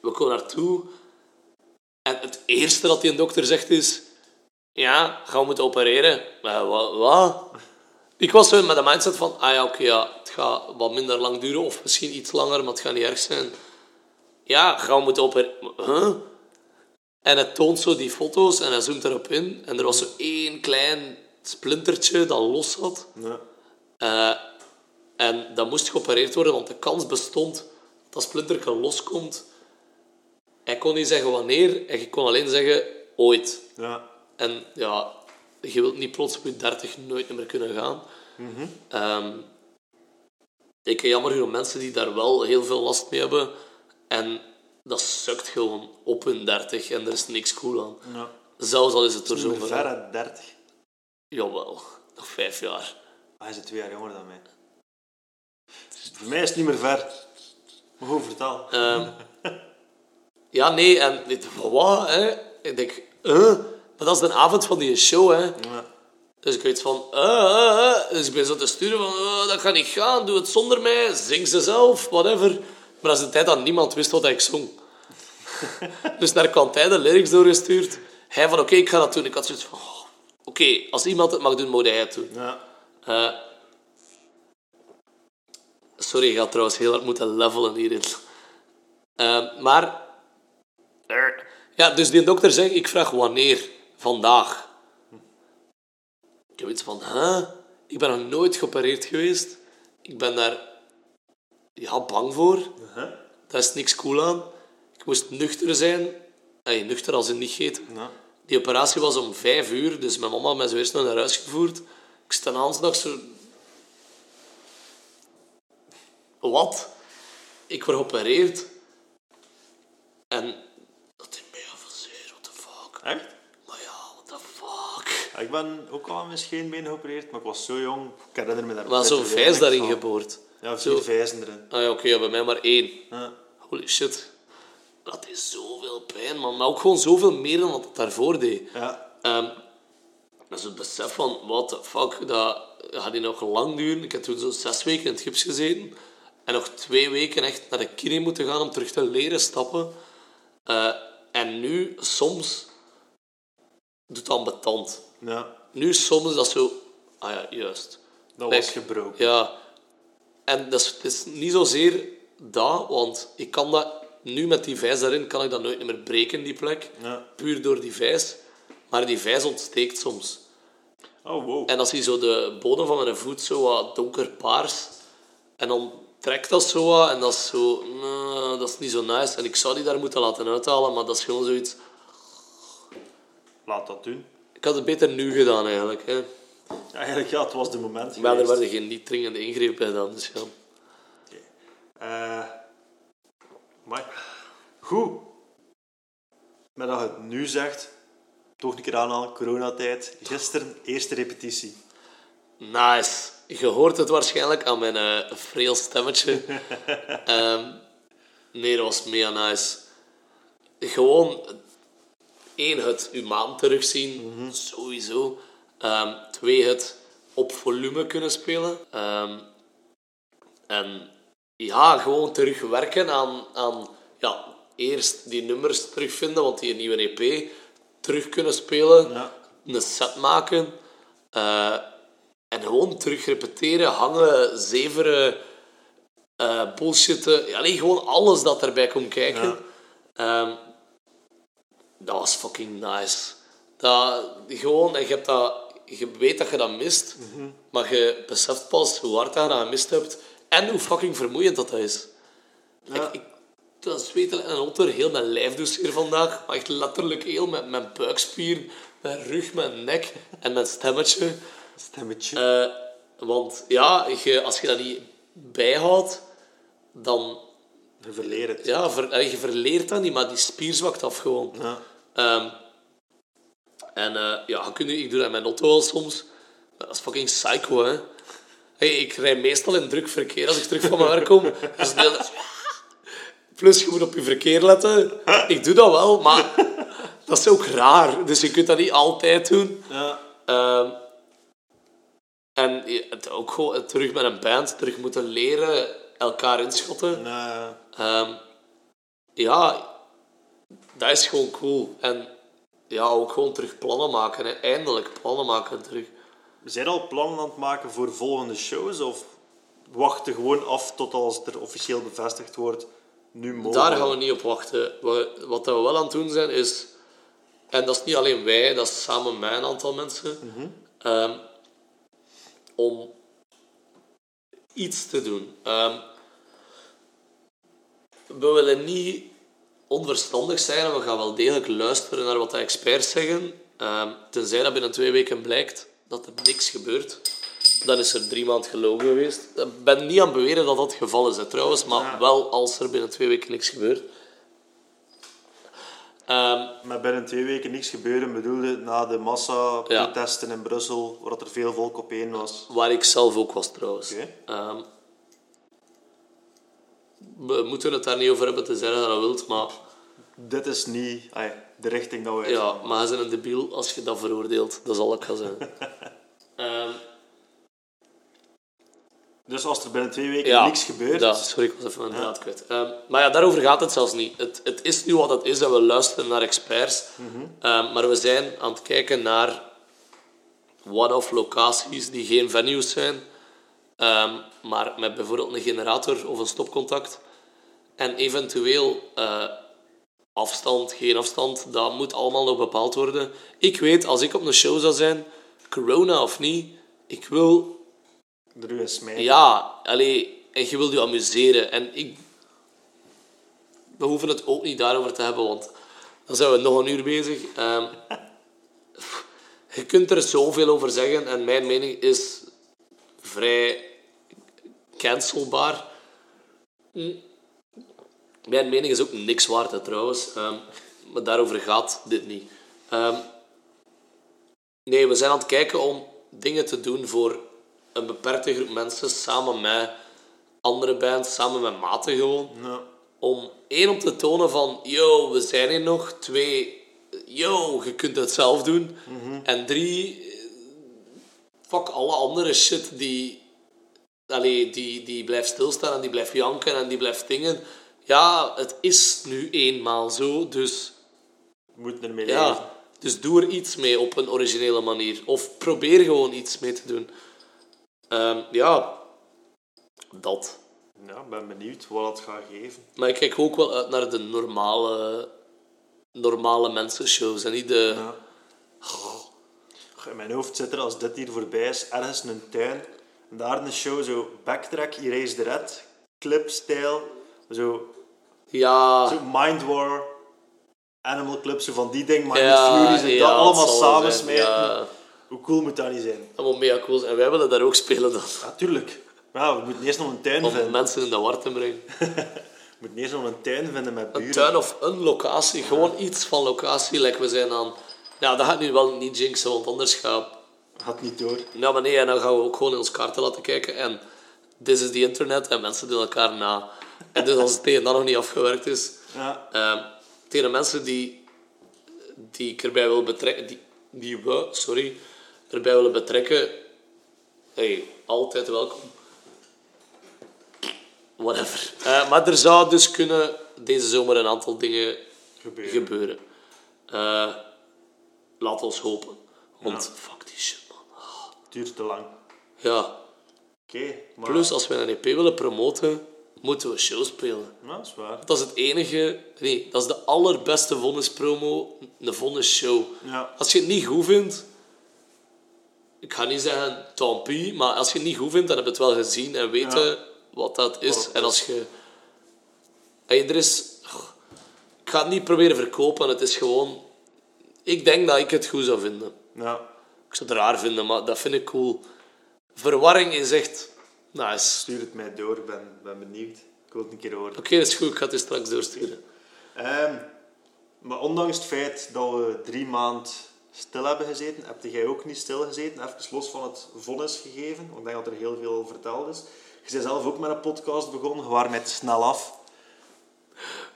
we komen naartoe. En het eerste dat die een dokter zegt is... Ja, gaan we moeten opereren. Wat? wat? Ik was zo met de mindset van... Ah ja, oké, ja, het gaat wat minder lang duren. Of misschien iets langer, maar het gaat niet erg zijn. Ja, gaan we moeten opereren. Huh? En het toont zo die foto's en hij zoomt erop in. En er was zo één klein splintertje dat los zat. Ja. Eh, en dat moest geopereerd worden, want de kans bestond dat dat splintertje loskomt. Hij kon niet zeggen wanneer, en je kon alleen zeggen ooit. Ja. En ja, je wilt niet plots op je 30 nooit meer kunnen gaan. Ehm, ik heb jammer genoeg mensen die daar wel heel veel last mee hebben. En dat sukt gewoon op hun 30 en er is niks cool aan. ja. Zelfs al is het er zo ver. ver uit 30. Jawel, nog vijf jaar. Hij is twee jaar jonger dan mij. Voor mij is het niet meer ver. Maar goed, vertel. Ehm, ja, nee, en dit, wat, hè? Ik denk? Maar dat is de avond van die show, hè? Ja. Dus ik weet van, eh, eh, eh. Dus ik ben zo te sturen van, dat gaat niet gaan, doe het zonder mij, zing ze zelf, whatever. Maar dat is de tijd dat niemand wist wat ik zong. (laughs) dus naar Quantijn de lyrics doorgestuurd. Hij van, oké, ik ga dat doen. Ik had zoiets van, oh, oké, als iemand het mag doen, moet hij het doen. Ja. Sorry, je gaat trouwens heel hard moeten levelen hierin. Maar... ja, dus die dokter zegt, ik vraag wanneer. Vandaag. Ik heb iets van, huh? Ik ben nog nooit geopereerd geweest. Ik ben daar ja, bang voor. Uh-huh. Daar is niks cool aan. Ik moest nuchter zijn. Nuchter als in niet gegeten. Ja. Die operatie was om vijf uur, dus mijn mama had mij zo eerst naar huis gevoerd. Ik sta aansdag zo... Wat? Ik word geopereerd. En dat deed mij van zeer, what the fuck. Echt? Maar ja, the fuck? Ik ben ook al aan mijn scheenbeen geopereerd, maar ik was zo jong. Ik herinner me daar Maar zo'n vijs daarin geboord. Ja, Zo. vier vijzen erin. Ah ja, oké, ja, bij mij maar één. Ja. Holy shit. Dat is zoveel pijn, man. Maar ook gewoon zoveel meer dan wat het daarvoor deed. Ja. Ehm dat is het besef van, what the fuck, dat gaat die nog lang duren. Ik heb toen zo'n zes weken in het gips gezeten. En nog twee weken echt naar de kine moeten gaan om terug te leren stappen. Eh, en nu, soms, doet dat betant. Ja, Nu soms is dat zo... Ah ja, juist. dat Like, was gebroken. Ja. En dat is, het is niet zozeer dat, want ik kan dat... Nu met die vijs daarin kan ik dat nooit meer breken, die plek. Ja. Puur door die vijs. Maar die vijs ontsteekt soms. Oh, wow. En dan zie je zo de bodem van mijn voet zo wat donkerpaars. En dan trekt dat zo wat en dat is zo... dat is niet zo nice. En ik zou die daar moeten laten uithalen, maar dat is gewoon zoiets... Laat dat doen. Ik had het beter nu gedaan, eigenlijk. Hè. Ja, eigenlijk, ja, het was de moment Maar er werden geen niet dringende ingrepen gedaan, dus ja. Eh, maar goed. Maar dat je het nu zegt, toch een keer aanhalen, coronatijd. Gisteren, eerste repetitie. Nice. Je hoort het waarschijnlijk aan mijn eh freel stemmetje. (laughs) Ehm, nee, dat was mega nice. Gewoon, één, het uw maand terugzien, sowieso. Ehm, twee, het op volume kunnen spelen. Ehm, en ja, gewoon terugwerken aan, aan ja, eerst die nummers terugvinden, want die nieuwe EP terug kunnen spelen, Ja. een set maken. eh, en gewoon terug repeteren, hangen, zeveren, eh bullshitten. Gewoon alles dat erbij komt kijken. Ehm, dat was fucking nice. Dat, gewoon, en je, hebt dat, je weet dat je dat mist, maar je beseft pas hoe hard je dat gemist hebt en hoe fucking vermoeiend dat, dat is. Ja. Ik, ik, dat weten en otter heel mijn lijf dus hier vandaag, maar echt letterlijk heel met mijn buikspier, mijn rug, mijn nek en mijn stemmetje. Stemmetje. Eh, want ja, je, als je dat niet bijhoudt, dan Je verleert het. ja, ver, je verleert dat niet, maar die spier zwakt af gewoon. Ja. Ehm, en eh, ja, je ik doe dat in mijn auto wel soms. Maar dat is fucking psycho, hè. Hey, ik rij meestal in druk verkeer als ik terug van mijn werk kom. Dus dat Plus, je moet op je verkeer letten. Ik doe dat wel, maar dat is ook raar. Dus je kunt dat niet altijd doen. Ja. Ehm, en het ook gewoon terug met een band, terug moeten leren, elkaar inschatten. Ja. Ehm, ja, dat is gewoon cool. En ja, ook gewoon terug plannen maken. Hè. Eindelijk plannen maken terug. Zijn al plannen aan het maken voor volgende shows? Of wachten gewoon af tot als het er officieel bevestigd wordt? Nu mogen Daar gaan we niet op wachten. Wat, we wel aan het doen zijn is... En dat is niet alleen wij, dat is samen met een aantal mensen. ehm, om iets te doen. Ehm, we willen niet onverstandig zijn en we gaan wel degelijk luisteren naar wat de experts zeggen. Ehm, tenzij dat binnen twee weken blijkt dat er niks gebeurt. Dan is er drie maanden gelogen geweest. Ik ben niet aan het beweren dat dat het geval is, hè, trouwens. Maar Ja. wel als er binnen twee weken niks gebeurt. Ehm, Maar binnen twee weken niks gebeuren bedoelde na de massa-protesten in Brussel, waar er veel volk op één was. waar ik zelf ook was, trouwens. We moeten het daar niet over hebben, te zeggen dat je dat wilt. Maar Dit is niet ai, de richting dat we ja, maar je bent een debiel als je dat veroordeelt. Dat zal ik gaan zeggen. (laughs) Ehm, Dus als er binnen twee weken ja, niks gebeurt, Ja, sorry, ik was even mijn draad kwijt. Ehm, maar ja, daarover gaat het zelfs niet. Het, het is nu wat het is en we luisteren naar experts. Ehm, maar we zijn aan het kijken naar one-off locaties die geen venues zijn. Ehm, maar met bijvoorbeeld een generator of een stopcontact. En eventueel eh, afstand, geen afstand, dat moet allemaal nog bepaald worden. Ik weet, als ik op een show zou zijn, corona of niet, ik wil er is mij. ja, allee, en je wilt je amuseren. En ik... We hoeven het ook niet daarover te hebben, want dan zijn we nog een uur bezig. Ehm, (laughs) je kunt er zoveel over zeggen en mijn mening is vrij cancelbaar. Mijn mening is ook niks waard, hè, trouwens. Ehm, maar daarover gaat dit niet. Ehm, Nee, we zijn aan het kijken om dingen te doen voor een beperkte groep mensen, samen met andere bands, samen met maten gewoon. Ja. Om één op te tonen van, yo, we zijn hier nog. Twee, yo, je kunt het zelf doen. En drie, fuck alle andere shit die, allee, die, die blijft stilstaan en die blijft janken en die blijft dingen. Ja, het is nu eenmaal zo, dus We moeten ermee leven. ja, dus doe er iets mee op een originele manier. Of probeer gewoon iets mee te doen. Ehm, ja, dat. Ja, ik ben benieuwd wat het gaat geven. Maar ik kijk ook wel uit naar de normale, normale mensenshows. En niet de... Ja. In mijn hoofd zit er, als dit hier voorbij is, ergens een tuin. En daar in de show zo backtrack, Erase the Red, clip-stijl. Zo, Ja, zo Mind War, Animal Club, zo van die dingen. Maar ja, Fury, ja, dat allemaal samen smijten. Ja, Hoe cool moet dat niet zijn? dat moet mega cool zijn. En wij willen daar ook spelen dan. Natuurlijk. Ja, we moeten eerst nog een tuin Om vinden. mensen in de war te brengen. (laughs) We moeten eerst nog een tuin vinden met Een buren. tuin of een locatie. Gewoon iets van locatie. Like we zijn aan... Ja, dat gaat nu wel niet jinxen, want anders gaat... Had niet door. Ja, maar nee, en dan gaan we ook gewoon in ons kaarten laten kijken. En this is the internet. En mensen doen elkaar na. En dus als het tegen dat nog niet afgewerkt is... Ja. Ehm, tegen mensen die, die ik erbij wil betrekken, die, die we, sorry, erbij willen betrekken, hey, altijd welkom. Whatever. Eh, maar er zou dus kunnen deze zomer een aantal dingen Gebeuren. gebeuren. Eh, laat ons hopen. Want fuck die shit. Duurt te lang. Ja. Oké, maar... Plus, als we een EP willen promoten, moeten we shows spelen. Ja, dat is waar. Dat is het enige... Nee, dat is de allerbeste vonnispromo, een vonnisshow. Ja. Als je het niet goed vindt... Ik ga niet zeggen, tant pis, maar als je het niet goed vindt, dan heb je het wel gezien en weten Ja. wat dat is. En als je... Hey, er is... Ik ga het niet proberen verkopen, het is gewoon... Ik denk dat ik het goed zou vinden. Ja. Ik zou het raar vinden, maar dat vind ik cool. Verwarring is echt nice. Stuur het mij door, ik ben, ben benieuwd. Ik wil het een keer horen. Oké, dat is goed. Ik ga het straks doorsturen. Ehm, maar ondanks het feit dat we drie maanden stil hebben gezeten, heb jij ook niet stil gezeten, even los van het vonnis gegeven. Want ik denk dat er heel veel verteld is. Je bent zelf ook met een podcast begonnen, je waren mij te snel af.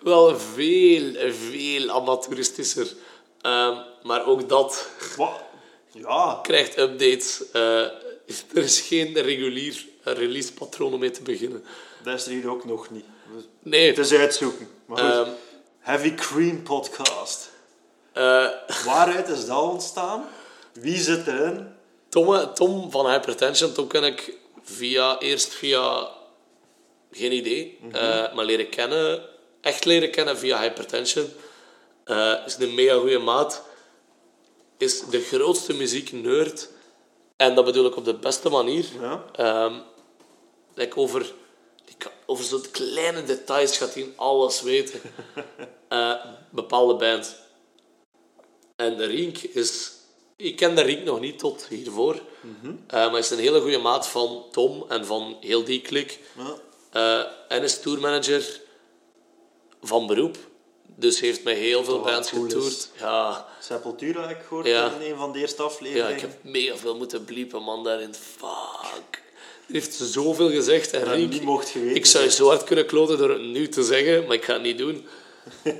Wel veel, veel amateuristischer. Ehm, maar ook dat Wat? Ja, krijgt updates. Eh, er is geen regulier releasepatroon om mee te beginnen. dat is er hier ook nog niet. Nee. Het is uitzoeken. Maar goed, Ehm, Heavy Cream Podcast. eh, Waaruit is dat ontstaan? Wie zit erin? Tom, Tom van Hypertension, Tom ken ik via, eerst via... Geen idee. eh, maar leren kennen. Echt leren kennen via Hypertension. Eh, is een mega goede maat. Is de grootste muzieknerd. En dat bedoel ik op de beste manier. Ja. Ehm, like over, over zo'n kleine details gaat hij alles weten. (laughs) Eh, bepaalde bands. En Rink is... Ik kende Rink nog niet tot hiervoor. Eh, maar is een hele goede maat van Tom en van heel die klik. Ja. Eh, en is tourmanager van beroep. Dus heeft met heel veel bands cool is. getoerd. Ja, Sepultura heb ik gehoord Ja. in een van de eerste ja, afleveringen. ik heb mega veel moeten bliepen, man, daarin. Fuck. Hij heeft zoveel gezegd. En niet mocht geweten ik zou je zijn. zo hard kunnen kloten door het nu te zeggen, maar ik ga het niet doen. (laughs)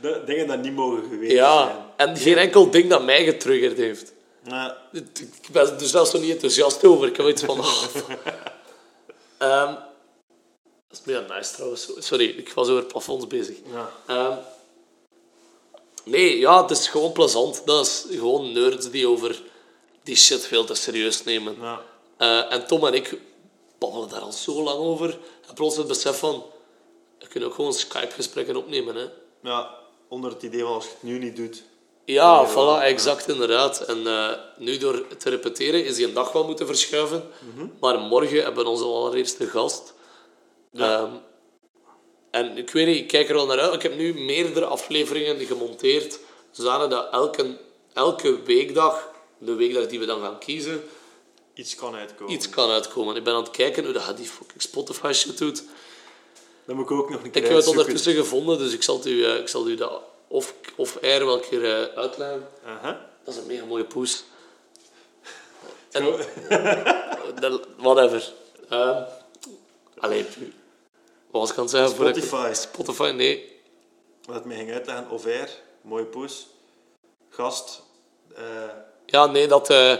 De dingen dat niet mogen geweten zijn. Ja, en geen enkel ding dat mij getriggerd heeft. Ja. Ik ben er zelfs nog niet enthousiast over. Ik heb iets van... (laughs) oh. Dat is nice trouwens. Sorry, ik was over plafonds bezig. Ja. Ehm, nee, ja, het is gewoon plezant. Dat is gewoon nerds die over die shit veel te serieus nemen. Ja. Eh, en Tom en ik babbelen daar al zo lang over. En plots het besef van... We kunnen ook gewoon Skype-gesprekken opnemen, hè. ja, onder het idee van als je het nu niet doet. Ja, voilà, exact, inderdaad. En eh, nu door te repeteren is die een dag wel moeten verschuiven. Mhm. Maar morgen hebben we onze allereerste gast. Ehm, en ik weet niet, ik kijk er al naar uit. Ik heb nu meerdere afleveringen gemonteerd. Zodanig dat elke, elke weekdag, de weekdag die we dan gaan kiezen, Iets kan uitkomen. iets kan uitkomen. Ik ben aan het kijken hoe dat die fucking Spotify shit doet. Dat moet ik ook nog een keer Ik heb het ondertussen gevonden, dus ik zal het u, eh, ik zal u dat of, of air wel een keer eh, uitleggen. Dat is een mega mooie poes. En, (laughs) whatever. Allee, wat was ik aan het zeggen? ik- Spotify. Spotify, nee. Wat mij ging uitleggen. Over, mooie poes. Gast. eh, Ja, nee, dat, eh,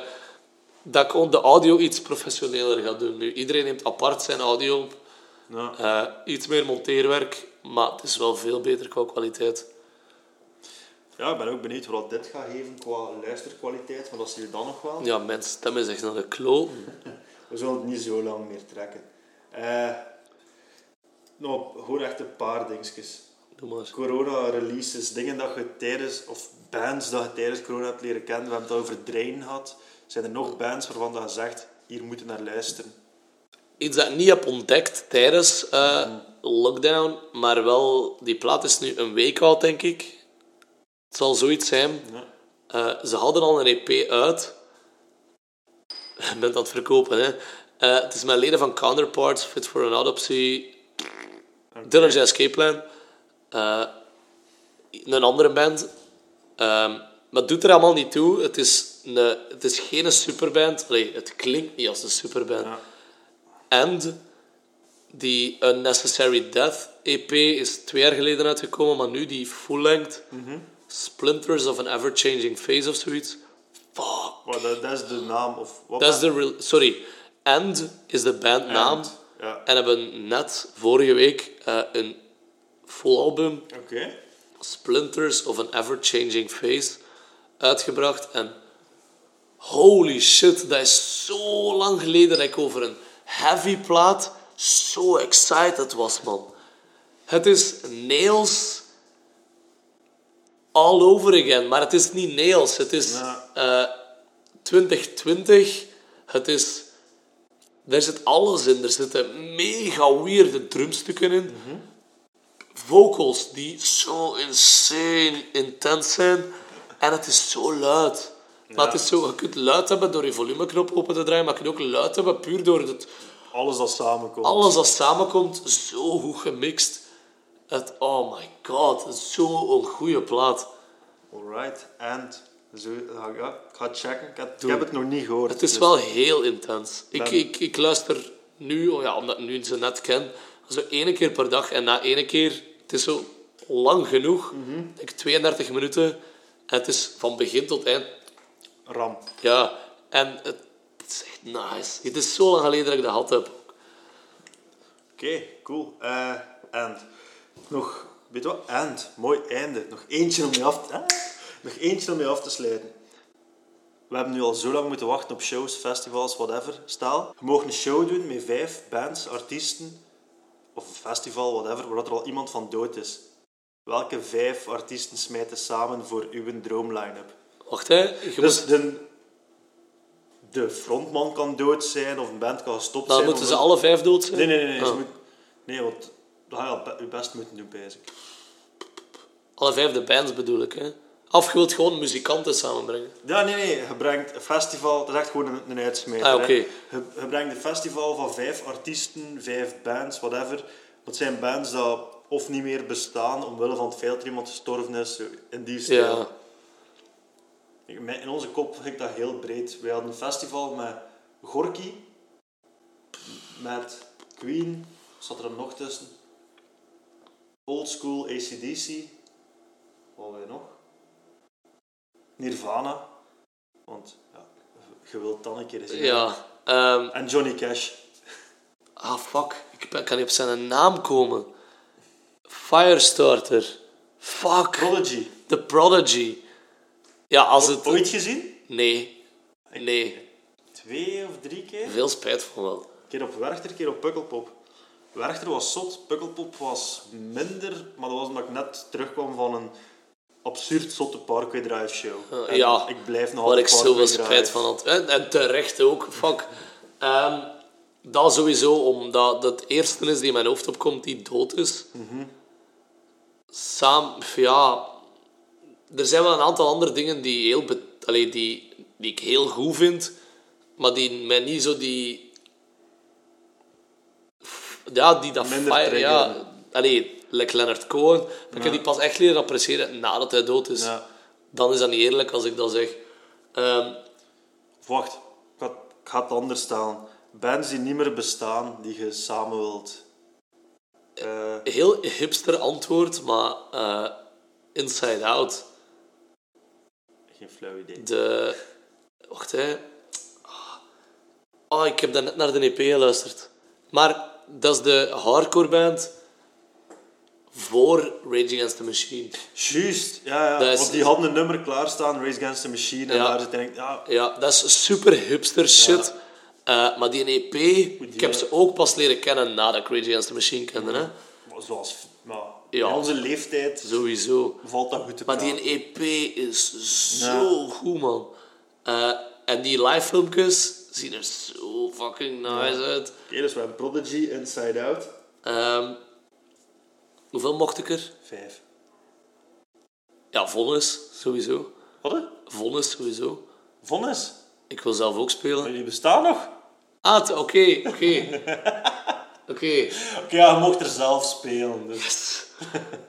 dat ik ook de audio iets professioneler ga doen nu. Iedereen neemt apart zijn audio op. nou, Eh, iets meer monteerwerk, maar het is wel veel beter qua kwaliteit. ja, ik ben ook benieuwd wat dit gaat geven qua luisterkwaliteit. Maar dat zie je dan nog wel. Ja, mijn stem is echt naar de kloot. (laughs) We zullen het niet zo lang meer trekken. Eh nou, gewoon echt een paar dingetjes. Corona-releases, dingen dat je tijdens, of bands dat je tijdens corona hebt leren kennen. We hebben het over Drain gehad. Zijn er nog bands waarvan dat je zegt, hier moeten naar luisteren? Iets dat ik niet heb ontdekt tijdens eh, lockdown, maar wel, die plaat is nu een week oud, denk ik. Het zal zoiets zijn. Ja. Eh, ze hadden al een EP uit. (laughs) Je bent aan het verkopen, hè. Eh, het is met leden van Counterparts, Fit for an Autopsy, Dillinger Escape Plan. Eh, een andere band. Ehm, maar het doet er allemaal niet toe. Het is, een, het is geen superband. Allee, het klinkt niet als een superband. Ja. En die Unnecessary Death EP is twee jaar geleden uitgekomen, maar nu die full-length Splinters of an Ever-Changing Phase of zoiets. Fuck. Dat, is de naam, of wat? Dat is de. Sorry. End is de bandnaam. Ja, En hebben net vorige week eh, een full album. Splinters of an Ever-Changing Phase, uitgebracht. En holy shit, dat is zo lang geleden dat ik over een heavy plaat zo excited was, man. Het is Nails all over again. Maar het is niet Nails. Het is Ja. eh, 2020. Het is... Daar zit alles in. Er zitten mega weirde drumstukken in. Vocals die zo insane intens zijn. En het is zo luid. Maar het is zo, je kunt luid hebben door je volumeknop open te draaien, maar je kunt ook luid hebben puur door het, Alles dat samenkomt. alles dat samenkomt, zo goed gemixt. Het, oh my god, zo'n goede plaat. Alright, and... Zo, ja, ja, ik ga het checken. Ik heb, ik heb het nog niet gehoord. Het is dus- wel heel intens. Ik, Ben- ik, ik luister nu, oh ja, omdat ik nu ze net ken, zo één keer per dag. En na één keer, het is zo lang genoeg, Mhm. ik denk 32 minuten. En het is van begin tot eind, Ram. ja. En het, het is echt nice. Het is zo lang geleden dat ik dat gehad heb. Oké, cool. Eh and. Nog, weet je wat? And. Mooi einde. Nog eentje om je af te... nog eentje om je af te sluiten. We hebben nu al zo lang moeten wachten op shows, festivals, whatever. Stel, je mag een show doen met vijf bands, artiesten, of een festival, whatever, waar er al iemand van dood is. Welke vijf artiesten smijten samen voor uw droomline-up? Wacht, hè. Je moet, Dus de, de frontman kan dood zijn, of een band kan gestopt dan zijn. moeten of ze een- alle vijf dood zijn? Nee, nee, nee. nee, Ah. moet- nee want dat ga je al je best moeten doen, bezig. Alle vijf de bands bedoel ik, hè. Of je wilt gewoon muzikanten samenbrengen. Ja, nee, nee. Je brengt een festival... Dat is echt gewoon een, een uitsmijter. Ah, oké. Je, je brengt een festival van vijf artiesten, vijf bands, whatever. Dat zijn bands dat of niet meer bestaan, omwille van het feit dat iemand gestorven is, in die stijl. Ja. In onze kop ging dat heel breed. We hadden een festival met Gorky, met Queen, zat er nog tussen, Old School ACDC, wat hadden we nog? Nirvana, want ja, je wilt dan een keer zien. Ja. ehm, En Johnny Cash. ah, fuck. Ik kan niet op zijn naam komen. Firestarter. Fuck. Prodigy. The Prodigy. Ja, als het... Ooit gezien? Nee. Nee. Twee of drie keer? Veel spijt van wel. Een keer op Werchter, een keer op Pukkelpop. Werchter was zot, Pukkelpop was minder, maar dat was omdat ik net terugkwam van een absurd zotte Parkway Drive show. En ja, ik blijf nog Waar ik zoveel spijt van had. En, en terecht ook. Fuck. Ehm, dat sowieso, omdat dat eerste is die in mijn hoofd opkomt die dood is. Samen, ja... Er zijn wel een aantal andere dingen die, heel allee, die, die ik heel goed vind, maar die mij niet zo die... Ja, die dat Minder fire... Ja, triggeren. allee, like Leonard Cohen. Ik heb die pas echt leren appreciëren nadat hij dood is Ja. dan is dat niet eerlijk als ik dat zeg. Ehm, Wacht, ik ga, ik ga het anders staan. Bands die niet meer bestaan, die je samen wilt. Eh, heel hipster antwoord, maar eh, Inside Out. geen flauw idee. De... Wacht, hè. Oh, ik heb net naar de EP geluisterd. Maar dat is de hardcore band voor Rage Against the Machine. Juist, ja, ja. Is- want die hadden een nummer klaarstaan, Race Against the Machine, en Ja. daar zit ik, ja, Ja, dat is super hipster shit. Eh, maar die EP, ik heb ze ook pas leren kennen nadat ik Rage Against the Machine kende. Hè? maar zoals, nou, Ja. in onze leeftijd Sowieso. valt dat goed te Maar praten. die EP is zo goed, man. Eh, en die live filmpjes zien er zo fucking nice uit. Oké, dus we hebben Prodigy, Inside Out. Ehm, hoeveel mocht ik er? Vijf. Ja, Vonnis, sowieso. Wat? hè? Vonnis, sowieso. Vonnis? Ik wil zelf ook spelen. Maar die bestaan nog? Ah, oké, oké. (laughs) Oké. Oké, ja, je mocht er zelf spelen. Dus.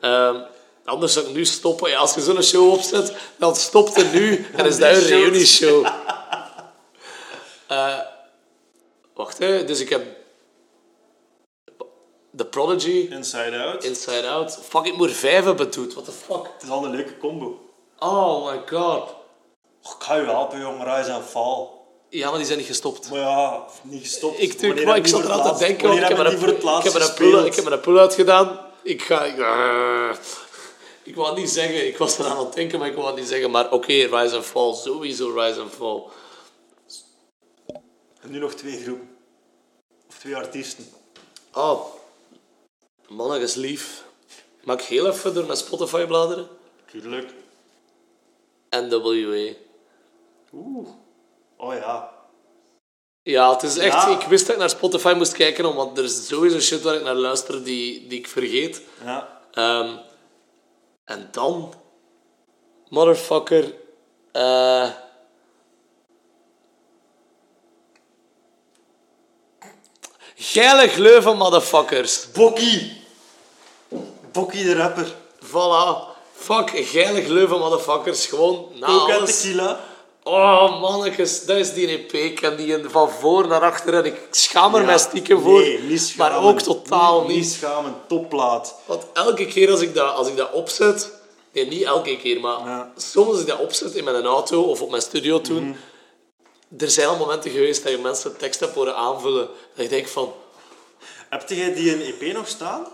Ehm, anders zou ik nu stoppen. Ja, als je zo'n show opzet, dan stopt het nu en is (laughs) dat een reunieshow. Eh wacht, hè. Dus ik heb... The Prodigy, Inside Out. Inside Out. Fuck, ik moet er vijf hebben doet. What the fuck? Het is al een leuke combo. Oh my god. Och, ik ga je helpen, jong. Rise en Fall. Ja, maar die zijn niet gestopt. Maar ja, niet gestopt. Ik, ik, maar ik zat eraan het te denken, want ik heb, een, ik, heb een pull, ik heb een uitgedaan. Ik ga... Ik, ah. (laughs) ik wou het niet zeggen. Ik was eraan aan het denken, maar ik wou het niet zeggen. Maar oké, Rise and Fall. Sowieso Rise and Fall. En nu nog twee groepen. Of twee artiesten. Oh, mannen is lief. Mag ik heel even door mijn Spotify bladeren? Tuurlijk. NWA. Oeh. Oh ja. Ja, het is echt... Ja. Ik wist dat ik naar Spotify moest kijken, want er is sowieso shit waar ik naar luister die, die ik vergeet. Ja. Ehm, en dan... Motherfucker... eh Geile gleuven, motherfuckers. Bokkie. Bokkie de rapper. Voilà. Fuck, geile gleuven, motherfuckers. Gewoon na en alles. tequila. Oh, mannetjes, dat is die EP. Ik ken die van voor naar achter en ik schaam er Ja, mij stiekem voor. Nee, niet schamen. maar ook totaal niet. niet. Schamen. Topplaat. Want elke keer als ik dat, als ik dat opzet... Nee, niet elke keer, maar Ja. soms als ik dat opzet in mijn auto of op mijn studio toen... Mhm. Er zijn al momenten geweest dat je mensen tekst hebt horen aanvullen. Dat ik denk van... Heb jij die een EP nog staan?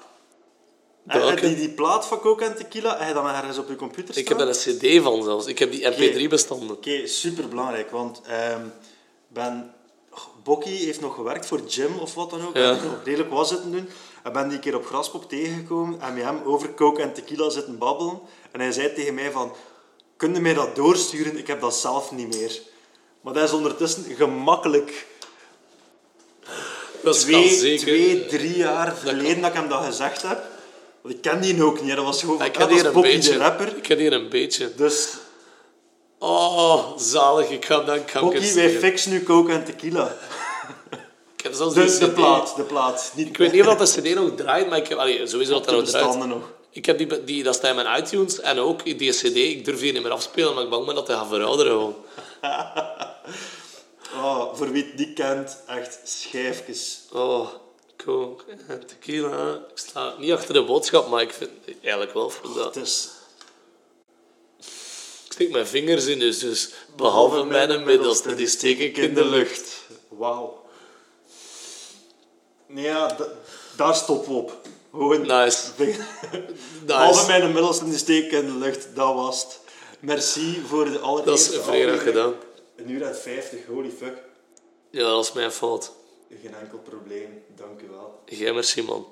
Heb die, die plaat van Coke en Tequila, heb je dan ergens op je computer staan? Ik heb er een cd van zelfs. Ik heb die mp3-bestanden. Oké, super belangrijk, want ehm ben, Bokkie heeft nog gewerkt voor Jim of wat dan ook. Ja. Nog redelijk wat zitten doen. En ben die keer op Graspop tegengekomen en met hem over coke en tequila zitten babbelen. En hij zei tegen mij van, kun je mij dat doorsturen? Ik heb dat zelf niet meer. Maar dat is ondertussen gemakkelijk Dat is twee, zeker... twee, drie jaar geleden dat ik hem dat gezegd heb. Want ik ken die ook niet. Dat was gewoon Ik ah, ken hier is een beetje. de rapper. Ik ken hier een beetje. Dus Oh, zalig. Ik ga dan Bokkie, wij fixen nu coke en tequila. Ik heb zelfs die De, de plaat, de plaat. Niet Ik weet niet of dat de CD nog draait, maar ik heb... Allee, sowieso dat de nog draait. nog. Ik heb die, die, dat staat in mijn iTunes en ook die CD. Ik durf die niet meer afspelen, maar ik bang ben dat hij gaat verouderen gewoon. (laughs) Oh, voor wie het niet kent, echt schijfjes. Oh, coke en tequila. Ik sta niet achter de boodschap, maar ik vind eigenlijk wel voor dat. Het is Ik steek mijn vingers in, dus, dus behalve mijn middelste, die steek ik in de lucht. Wauw. Nee, ja, da- daar stoppen we op. Gewoon... Nice. (laughs) Alle Nice. mijn middels in de steek in de lucht, dat was het. Merci voor de allereerste Dat is vrijdag gedaan. Uur uit 50, holy fuck. Ja, dat is mijn fout. Geen enkel probleem, dank u wel. Jij merci, man.